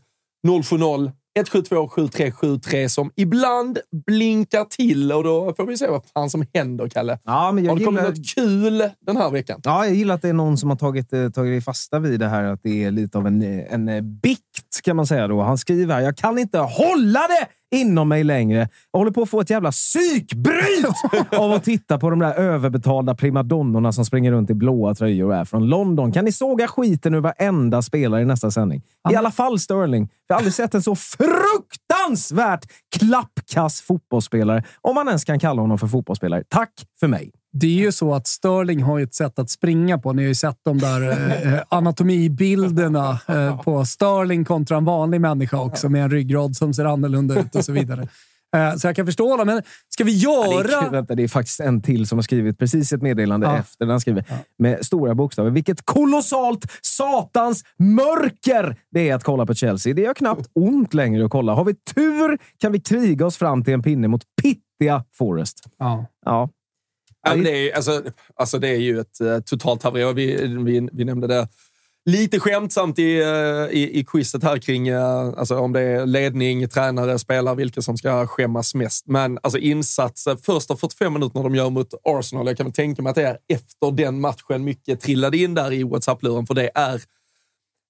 070 172 7373 som ibland blinkar till och då får vi se vad fan som händer, Kalle. Ja, men jag har det kommit gillar- något kul den här veckan? Ja, jag gillar att det är någon som har tagit, eh, tagit fasta vid det här att det är lite av en, en eh, bikt, kan man säga. då. Han skriver här, jag kan inte hålla det inom mig längre. Jag håller på att få ett jävla psykbryt [LAUGHS] av att titta på de där överbetalda primadonnorna som springer runt i blåa tröjor och är från London. Kan ni såga skiten ur varenda spelare i nästa sändning? I alla fall Sterling. Jag har aldrig sett en så fruktansvärt klappkass fotbollsspelare, om man ens kan kalla honom för fotbollsspelare. Tack för mig. Det är ju så att Sterling har ju ett sätt att springa på. Ni har ju sett de där eh, anatomibilderna eh, på Sterling kontra en vanlig människa också med en ryggrad som ser annorlunda ut och så vidare. Eh, så jag kan förstå honom. Men ska vi Ja, det, är, göra... Vänta, det är faktiskt en till som har skrivit precis ett meddelande Ja. efter den han skriver med stora bokstäver. Vilket kolossalt satans mörker det är att kolla på Chelsea. Det gör knappt ont längre att kolla. Har vi tur kan vi kriga oss fram till en pinne mot pittiga Forest. Ja. Ja. Ja, det, är, alltså, alltså det är ju ett uh, totalt haveri. Vi, vi, vi nämnde det lite skämtsamt i, eh, i, i quizet här kring eh, alltså om det är ledning, tränare, spelare, vilka som ska skämmas mest. Men alltså insatser, första 45 minuterna de gör mot Arsenal, jag kan väl tänka mig att det är efter den matchen mycket trillade in där i WhatsApp-luren, för det är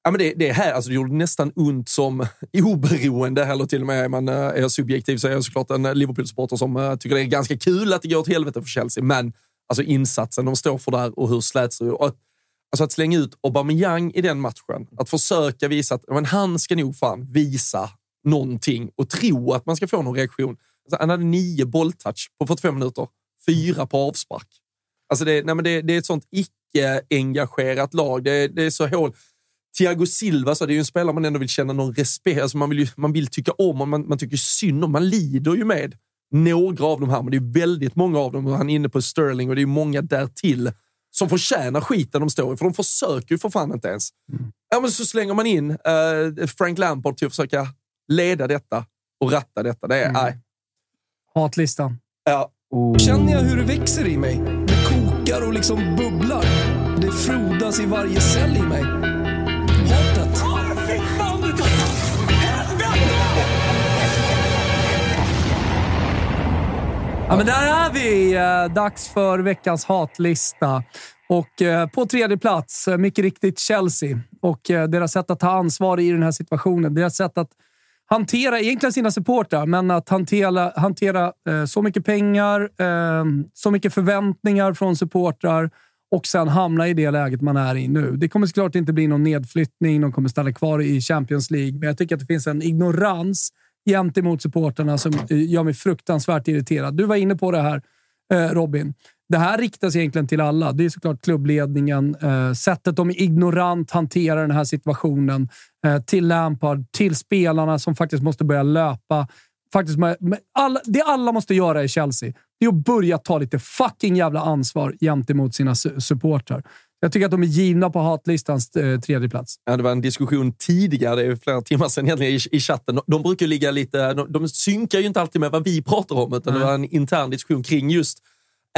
Ja, men det, det är här, alltså det gjorde nästan ont som [LAUGHS] oberoende, eller till och med är man eh, är subjektiv så är jag såklart en eh, Liverpool-supporter som eh, tycker det är ganska kul att det går åt helvete för Chelsea. Men alltså insatsen de står för där och hur släts och att, alltså att slänga ut Aubameyang i den matchen, att försöka visa att men han ska nog fan visa någonting och tro att man ska få någon reaktion. Alltså, han hade nio bolltouch på 45 minuter, fyra på avspark. Alltså det, nej men det, det är ett sånt icke-engagerat lag. Det, det är så hål. Thiago Silva, så det är ju en spelare man ändå vill känna någon respekt. Alltså man, vill ju, man vill tycka om och man, man tycker synd om. Man lider ju med några av de här, men det är väldigt många av dem. Han är inne på Sterling och det är många därtill som förtjänar skiten de står i, för de försöker ju för fan inte ens. Ja, men så slänger man in eh, Frank Lampard till att försöka leda detta och ratta detta. Det är, nej. Hatlistan. Ja. Känner jag hur det växer i mig? Det kokar och liksom bubblar. Det frodas i varje cell i mig. Ja, men där är vi! Eh, dags för veckans hatlista. Och eh, på tredje plats, eh, mycket riktigt Chelsea. Och deras sätt att ta ansvar i den här situationen. Deras sätt att hantera egentligen sina supportrar, men att hantera, hantera så mycket pengar, så mycket förväntningar från supportrar och sen hamna i det läget man är i nu. Det kommer såklart inte bli någon nedflyttning, de kommer stanna kvar i Champions League, men jag tycker att det finns en ignorans gentemot supportrarna som eh, gör mig fruktansvärt irriterad. Du var inne på det här, eh, Robin. Det här riktas egentligen till alla. Det är såklart klubbledningen, eh, sättet de ignorant hanterar den här situationen, till Lampard, till spelarna som faktiskt måste börja löpa. Faktiskt med, med alla, det alla måste göra i Chelsea, det är att börja ta lite fucking jävla ansvar gentemot sina supportrar. Jag tycker att de är givna på hatlistans eh, tredje plats. Ja, det var en diskussion tidigare, det är flera timmar sedan egentligen, i, i chatten. De, de brukar ligga lite... De, de synkar ju inte alltid med vad vi pratar om, utan Nej. det var en intern diskussion kring just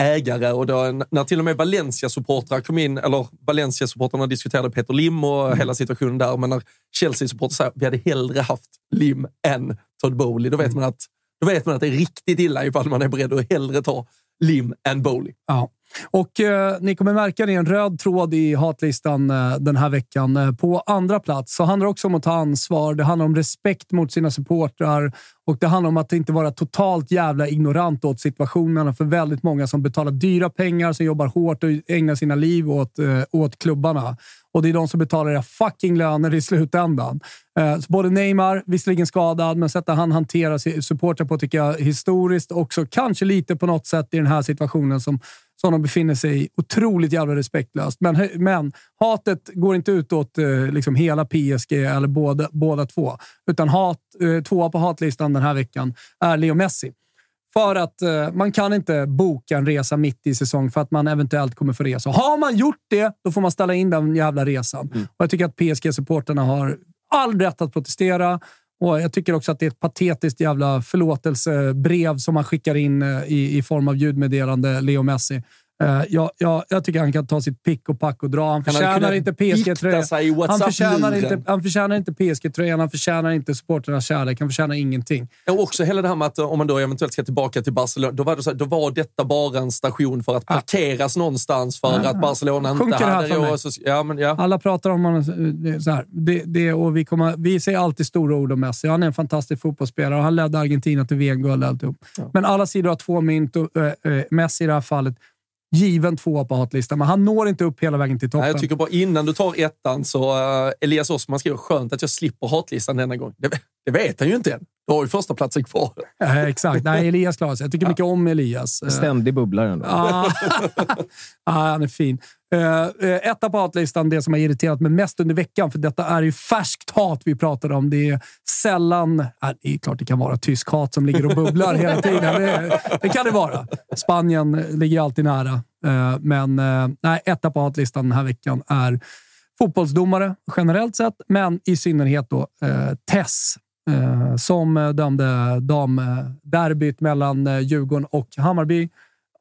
ägare och då, när till och med Valencia-supportrar kom in, eller Valencia-supportrarna diskuterade Peter Lim och Mm. hela situationen där, men när Chelsea-supportrar säger vi hade hellre haft Lim än Todd Bowley, då vet, Mm. man att, då vet man att det är riktigt illa ifall man är beredd att hellre ta Lim än Bowley. Ja. Och eh, ni kommer märka det är en röd tråd i hatlistan eh, den här veckan. Eh, på andra plats så handlar det också om att ta ansvar. Det handlar om respekt mot sina supportrar och det handlar om att inte vara totalt jävla ignorant åt situationerna för väldigt många som betalar dyra pengar, som jobbar hårt och ägnar sina liv åt, eh, åt klubbarna. Och det är de som betalar era fucking löner i slutändan. Eh, så både Neymar, visserligen skadad, men sättet han hanterar supportrar på tycker jag historiskt också kanske lite på något sätt i den här situationen som, som de befinner sig i. Otroligt jävla respektlöst. Men, men hatet går inte ut åt eh, liksom hela PSG eller båda, båda två. Utan hat, eh, tvåa på hatlistan den här veckan är Leo Messi. För att eh, man kan inte boka en resa mitt i säsong för att man eventuellt kommer få resa. Har man gjort det, då får man ställa in den jävla resan. Och Jag tycker att PSG-supporterna har all rätt att protestera. Och Jag tycker också att det är ett patetiskt jävla förlåtelsebrev som han skickar in eh, i, i form av ljudmeddelande, Leo Messi. Eh, jag, jag, jag tycker han kan ta sitt pick och pack och dra. Han hade förtjänar inte PSG-tröjan. Han förtjänar inte, han förtjänar inte PSG-tröjan, han förtjänar inte supporternas kärlek, han förtjänar ingenting. Och också hela det här med att eh, om man då eventuellt ska tillbaka till Barcelona, då var, det så här, då var detta bara en station för att parkeras någonstans för Ja. att Barcelona inte Sjunker det här hade för mig? Ja, men ja. Alla pratar om honom eh, så här. Det, det, och vi, kommer, vi säger alltid stora ord om Messi. Han är en fantastisk fotbollsspelare och han ledde Argentina till VM-guld. alltihop. Men alla sidor har två mynt och äh, Messi i det här fallet given tvåa på hatlistan, men han når inte upp hela vägen till toppen. Nej, jag tycker bara innan du tar ettan så uh, Elias Osman skriver skönt att jag slipper hatlistan denna gång. Det, det vet han ju inte än. Du har ju första platsen kvar. Eh, exakt. Nej, Elias klarar sig. Jag tycker mycket om Elias. Eh, Ständig bubblare ändå. Ah, [LAUGHS] ah, han är fin. Uh, etta på hatlistan, det som har irriterat mig mest under veckan, för detta är ju färskt hat vi pratar om. Det är sällan... Uh, det är klart det kan vara tysk hat som ligger och bubblar hela tiden. Det, det kan det vara. Spanien ligger alltid nära. Eh, men uh, nej, etta på hatlistan den här veckan är fotbollsdomare generellt sett, men i synnerhet då uh, Tess Mm. eh, som eh, dömde damderbyt mellan eh, Djurgården och Hammarby.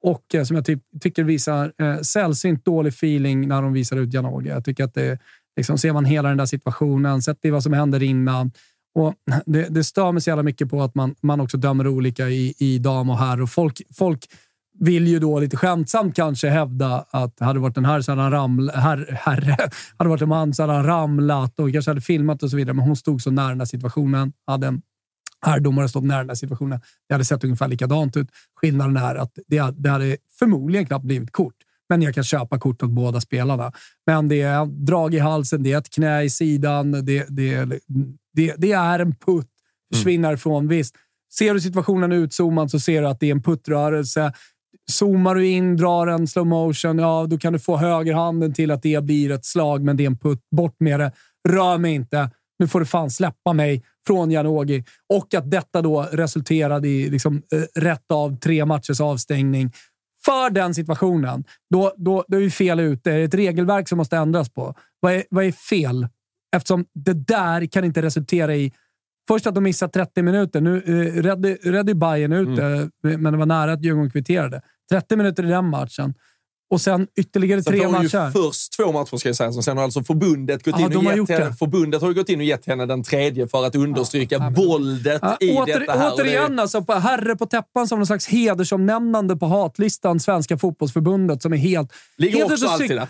Och eh, som jag ty tycker visar eh, sällsynt dålig feeling när de visar ut Janogy. Jag tycker att det, liksom, ser man hela den där situationen, sett i vad som händer innan. Och det, det stör mig så jävla mycket på att man, man också dömer olika i, i dam och herr. Och folk, folk vill ju då lite skämtsamt kanske hävda att hade varit en herr så hade han ramlat, herr, herre, [LAUGHS] hade varit en man så hade han ramlat och kanske hade filmat och så vidare. Men hon stod så nära den här situationen. Hade en herrdomare stått nära den här situationen. Det hade sett ungefär likadant ut. Skillnaden är att det, det hade förmodligen knappt blivit kort. Men jag kan köpa kort åt båda spelarna. Men det är drag i halsen, det är ett knä i sidan, det, det, det, det är en putt. Försvinner ifrån. Visst, ser du situationen utzoomad så ser du att det är en puttrörelse. Zoomar du in, drar en slow motion, ja, då kan du få högerhanden till att det blir ett slag, men det är en putt. Bort med det. Rör mig inte. Nu får du fan släppa mig från Janogy. Och att detta då resulterade i liksom, eh, rätt av tre matchers avstängning. För den situationen, då, då, då är vi fel ute. Det är ett regelverk som måste ändras på. Vad är, vad är fel? Eftersom det där kan inte resultera i Först att de missar 30 minuter. Nu eh, redde, redde Bayern ut Mm. men det var nära att Djurgården kvitterade. 30 minuter i den matchen. Och sen ytterligare Sen tre hon ju matcher. först två matcher, ska jag säga. Sen har alltså förbundet gått Ja, in och gett henne, det. förbundet har gått in och gett henne den tredje för att understryka våldet Ja, i åter, detta här. Och det- återigen, alltså, på herre på täppan som någon slags hedersomnämnande på hatlistan Svenska fotbollsförbundet som är helt... Ligger helt också alltid där.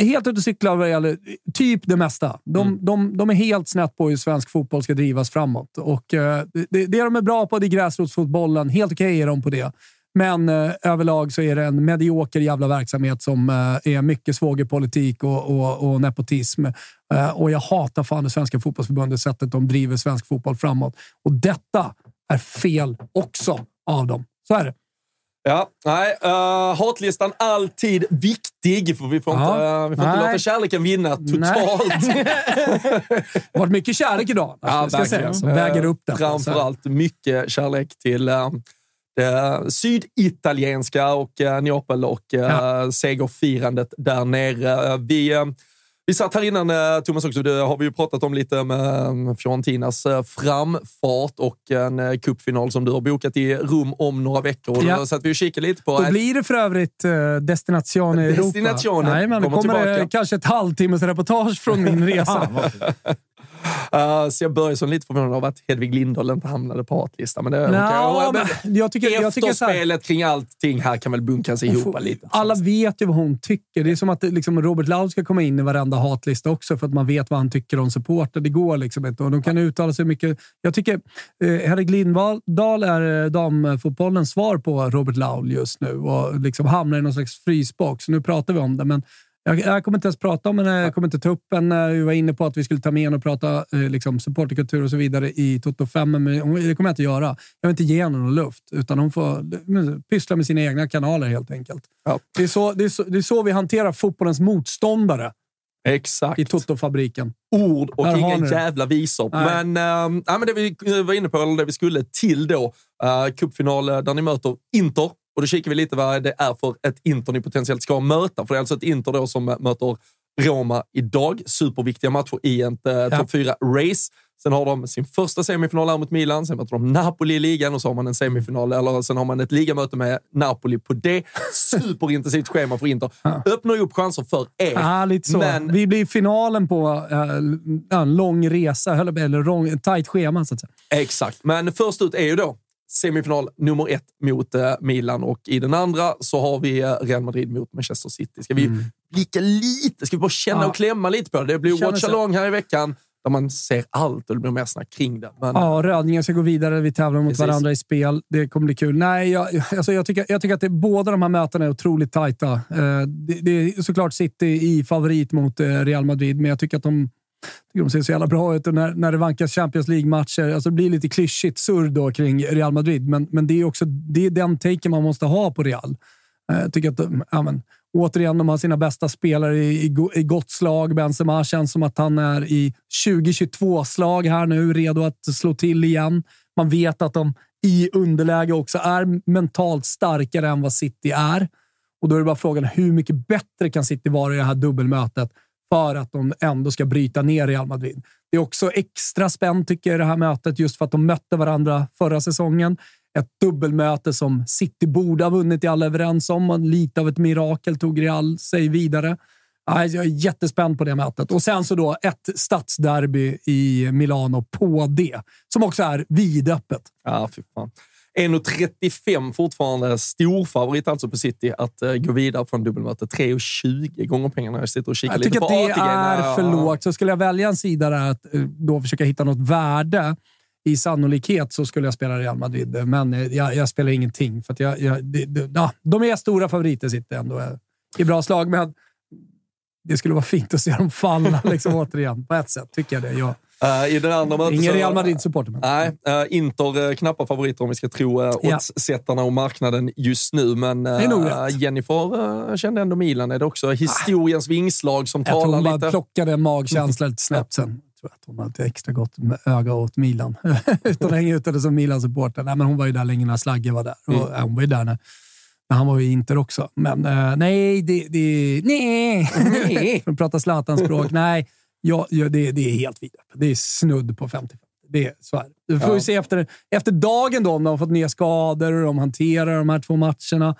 helt ute och cyklar vad gäller typ det mesta. De, Mm. de, de är helt snett på hur svensk fotboll ska drivas framåt. Och, eh, det, det de är bra på det är gräsrotsfotbollen. Helt okej är de på det. Men eh, överlag så är det en medioker jävla verksamhet som eh, är mycket svågerpolitik och, och, och nepotism. Eh, och jag hatar fan det svenska fotbollsförbundet, sättet de driver svensk fotboll framåt. Och detta är fel också av dem. Så är det. Ja, nej. Uh, hatlistan alltid viktig, för vi får Ja, inte, eh, vi får inte låta kärleken vinna totalt. [LAUGHS] Det har varit mycket kärlek idag. Ja, jag säga, verkligen. som väger upp det. Framförallt mycket kärlek till eh, det syditalienska och uh, Neapel och uh, Ja. segerfirandet där nere. Eh, Vi, eh, vi satt här innan, eh, Thomas, också. Det har vi ju pratat om lite med eh, Fiorentinas eh, framfart och en cupfinal som du har bokat i Rom om några veckor. Ja. Då satt vi och kikade lite på Då ett- blir det för övrigt Destination i Europa. Destinationen Nej, men kommer kommer det kanske ett halvtimmes reportage från min [LAUGHS] resa. Uh, så jag börjar som lite förvånad av att Hedvig Lindahl inte hamnade på hatlistan. Men det, Nå, okej. men jag tycker, jag tycker så här, kring allting här kan väl bunkas ihop lite. alla vet ju vad hon tycker. Det är som att liksom, Robert Laul ska komma in i varenda hatlista också för att man vet vad han tycker om supporter. Det går liksom inte. Och de kan uttala sig mycket. Jag tycker eh, Henrik Lindahl är eh, damfotbollens svar på Robert Laul just nu och liksom hamnar i någon slags frysbox. Nu pratar vi om det, men jag, jag kommer inte ens prata om den. Jag kommer inte ta upp den. Eh, Vi var inne på att vi skulle ta med en och prata eh, liksom, supporterkultur och så vidare i Toto 5, men hon- det kommer jag inte göra. Jag vill inte ge henne någon luft, utan hon får eh, pyssla med sina egna kanaler helt enkelt. Ja. Det, är så, det, är så, det är så vi hanterar fotbollens motståndare Exakt. i Toto-fabriken. Ord och Där inga jävla visor. Nej. Men, ja, men det vi var inne på, eller det vi skulle till då, uh, cupfinal eh, där ni möter Inter. Och då kikar vi lite vad det är för ett Inter ni potentiellt ska möta. För det är alltså ett Inter då som möter Roma idag. Superviktiga matcher i ett uh, topp 4-race. Sen har de sin första semifinal här mot Milan, sen möter de Napoli i ligan och så har man en semifinal, eller sen har man ett ligamöte med Napoli på det. Superintensivt schema för Inter. Öppnar ju upp chanser för er. Ja, lite så. Men Vi blir finalen på eh, en lång resa, eller lång, tajt schema så att säga. Exakt, men först ut är ju då semifinal nummer ett mot eh, Milan och i den andra så har vi eh, Real Madrid mot Manchester City. Ska vi blicka lite? Ska vi bara känna Mm. Ja. och klämma lite på det? Det blir watch along här i veckan där man ser allt och det blir mer snack kring det. Men, Ja, Rödingen ska gå vidare. Vi tävlar mot Precis. varandra i spel. Det kommer bli kul. Nej, jag, alltså jag, tycker, jag tycker att det, båda de här mötena är otroligt tajta. Eh, det, det är såklart City i favorit mot Real Madrid, men jag tycker att de, de ser så jävla bra ut. Och när, när det vankas Champions League-matcher, alltså det blir lite klyschigt surr då kring Real Madrid, men, men det är också det är den taken man måste ha på Real. Eh, jag tycker att de, ja, men, återigen, de har sina bästa spelare i, i, i gott slag. Benzema känns som att han är i 2022-slag här nu, redo att slå till igen. Man vet att de i underläge också är mentalt starkare än vad City är. Och Då är det bara frågan hur mycket bättre kan City vara i det här dubbelmötet för att de ändå ska bryta ner Real Madrid. Det är också extra spänt tycker jag i det här mötet just för att de mötte varandra förra säsongen. Ett dubbelmöte som City borde ha vunnit, i alla överens om. Och lite av ett mirakel tog Real sig vidare. Jag är jättespänd på det mötet. Och sen så då ett stadsderby i Milano på det, som också är vidöppet. Ja, fy fan. 1,35 fortfarande storfavorit alltså på City att eh, gå vidare från dubbelmöte. 3,20 gånger pengarna. Jag sitter och kikar Jag lite tycker på att det är för lågt. Så skulle jag välja en sida där att eh, då försöka hitta något värde i sannolikhet så skulle jag spela Real Madrid. Men eh, jag, jag spelar ingenting. För jag, jag, det, ja, de är stora favoriter, sitter ändå i bra slag. Men det skulle vara fint att se dem falla [LAUGHS] liksom, återigen. På ett sätt tycker jag det. Jag, Eh, I den andra mötet ingen Real Madrid-supporter. Nej, eh, Inter eh, knappa favoriter om vi ska tro uh, oddssättarna och marknaden just nu. Men. Jennifer uh, kände ändå Milan. Är det också historiens vingslag som Jag tror talar hon bara lite? plockade en magkänsla lite snabbt sen. Jag tror att hon har lite extra gott öga åt Milan. [LAUGHS] Utan att hänga ut det som Milan-supporter. Nej, men hon var ju där länge när Slagge var där. Och, Mm. hon var ju där när, när han var i Inter också. Men nej, det... det nej! [LAUGHS] För att prata Zlatan-språk. Nej, ja, ja, det, det är helt vidöppet. Det är snudd på 50 det är, så är det. Vi får Ja. se efter, efter dagen då, om de har fått nya skador och de hanterar de här två matcherna.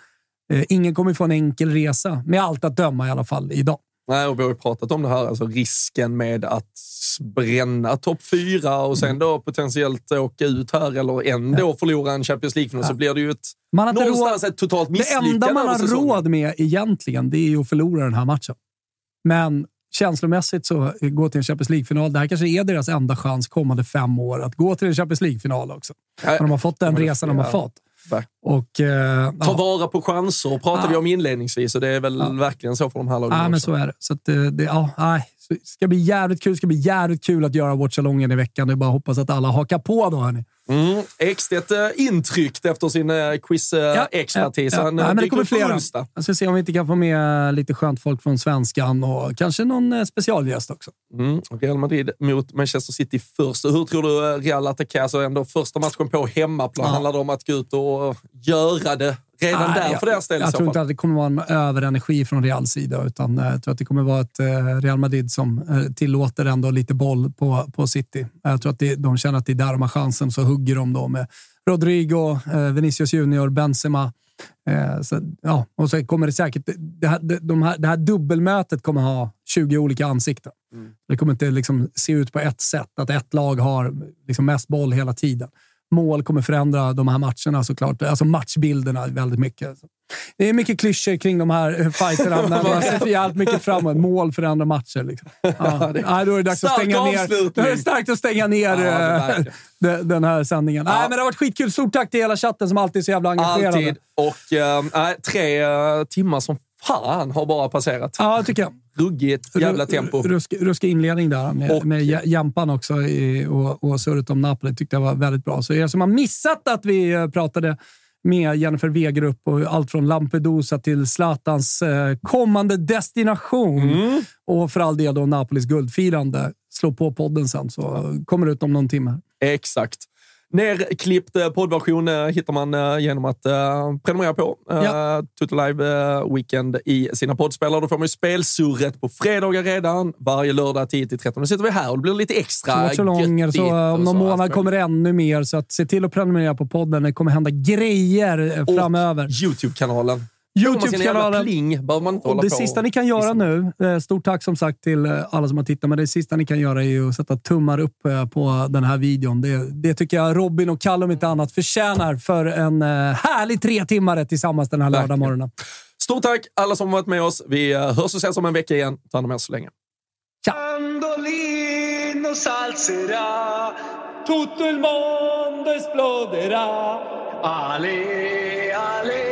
Eh, ingen kommer få en enkel resa, med allt att döma i alla fall idag. Nej, och vi har ju pratat om det här, alltså risken med att bränna topp fyra och sen då potentiellt åka ut här eller ändå förlora en Champions League-final så blir det ju ett, Man har någonstans råd- ett totalt Det misslyckande enda man har råd med egentligen, det är ju att förlora den här matchen. Men känslomässigt så gå till en Champions League-final. Det här kanske är deras enda chans kommande fem år att gå till en Champions League-final också. När de har fått den resan de har fått. Och, eh, Ta ja. vara på chanser pratade Ja. vi om inledningsvis och det är väl verkligen så för de här lagen Ja, men också. så är det. Så att, eh, det ja, nej. Det ska bli jävligt kul. Det ska bli jävligt kul att göra Watchalongen i veckan. Det är bara att hoppas att alla hakar på då. Hörni. Mm. Ekstedt eh, intryckt efter sin eh, quiz-expertis. Ja, ja. Han Nej, eh, men det kommer flera. onsdag. Jag ska se om vi inte kan få med lite skönt folk från svenskan och kanske någon eh, specialgäst också. Mm. Real Madrid mot Manchester City först. Hur tror du eh, Real attackerar? Så ändå första matchen på hemmaplan Ja. handlar det om att gå ut och göra det redan Nej, där jag- för deras del Jag så tror inte att det kommer vara en överenergi från Reals sida, utan eh, jag tror att det kommer vara ett eh, Real Madrid som eh, tillåter ändå lite boll på, på City. Jag tror att det, de känner att det är där de har chansen, så hugger de då med Rodrigo, Vinicius Junior, Benzema. Så, ja, och så kommer det säkert... Det här, de här, det här dubbelmötet kommer ha 20 olika ansikten. Det kommer inte liksom se ut på ett sätt, att ett lag har liksom mest boll hela tiden. Mål kommer förändra de här matcherna såklart. Alltså matchbilderna väldigt mycket. Det är mycket klyschor kring de här fighterna, [LAUGHS] men man ser jävligt mycket framåt. Mål förändrar matcher. Liksom. Ja. Nej, då är det dags att Stark stänga ner. avslutning. Då är det starkt att stänga ner Ja, eh, [LAUGHS] den- den här sändningen. Nej, men det har varit skitkul. Stort tack till hela chatten som alltid är så jävla engagerade. Alltid. Och nej, tre eh, timmar som fan har bara passerat. Ja, tycker jag. Ruggigt jävla tempo. Rusk, ruskig inledning där med, Och- med Jämpan också och, och surret om Napoli tyckte jag var väldigt bra. Så er som har missat att vi eh, pratade med Jennifer Wegerup och allt från Lampedusa till Zlatans eh, kommande destination Mm. och för all del då Napolis guldfirande. Slå på podden sen så kommer det ut om någon timme. Exakt. Nerklippt poddversion eh, hittar man eh, genom att eh, prenumerera på Ja. Tutu Live Weekend i sina poddspelare. Då får man ju spelsurret på fredagar redan. Varje lördag 10-13. Nu sitter vi här och det blir lite extra Watchalonger, så göttigt om och någon så. månad kommer det ännu mer. Så att se till att prenumerera på podden. Det kommer hända grejer eh, framöver. Youtube-kanalen. Youtube-kanalen. Youtube-kanalen. Pling behöver man inte Och hålla det på sista och- ni kan göra nu, eh, stort tack som sagt till eh, alla som har tittat, men det sista ni kan göra är ju att sätta tummar upp eh, på den här videon. Det, det tycker jag Robin och Kalle om inte annat förtjänar för en härlig tre timmar tillsammans den här lördagmorgonen. Stort tack alla som har varit med oss. Vi hörs och ses om en vecka igen. Ta hand om er så länge. Mandolino salzerà, tutto il mondo esploderà. Ale, ale, ale,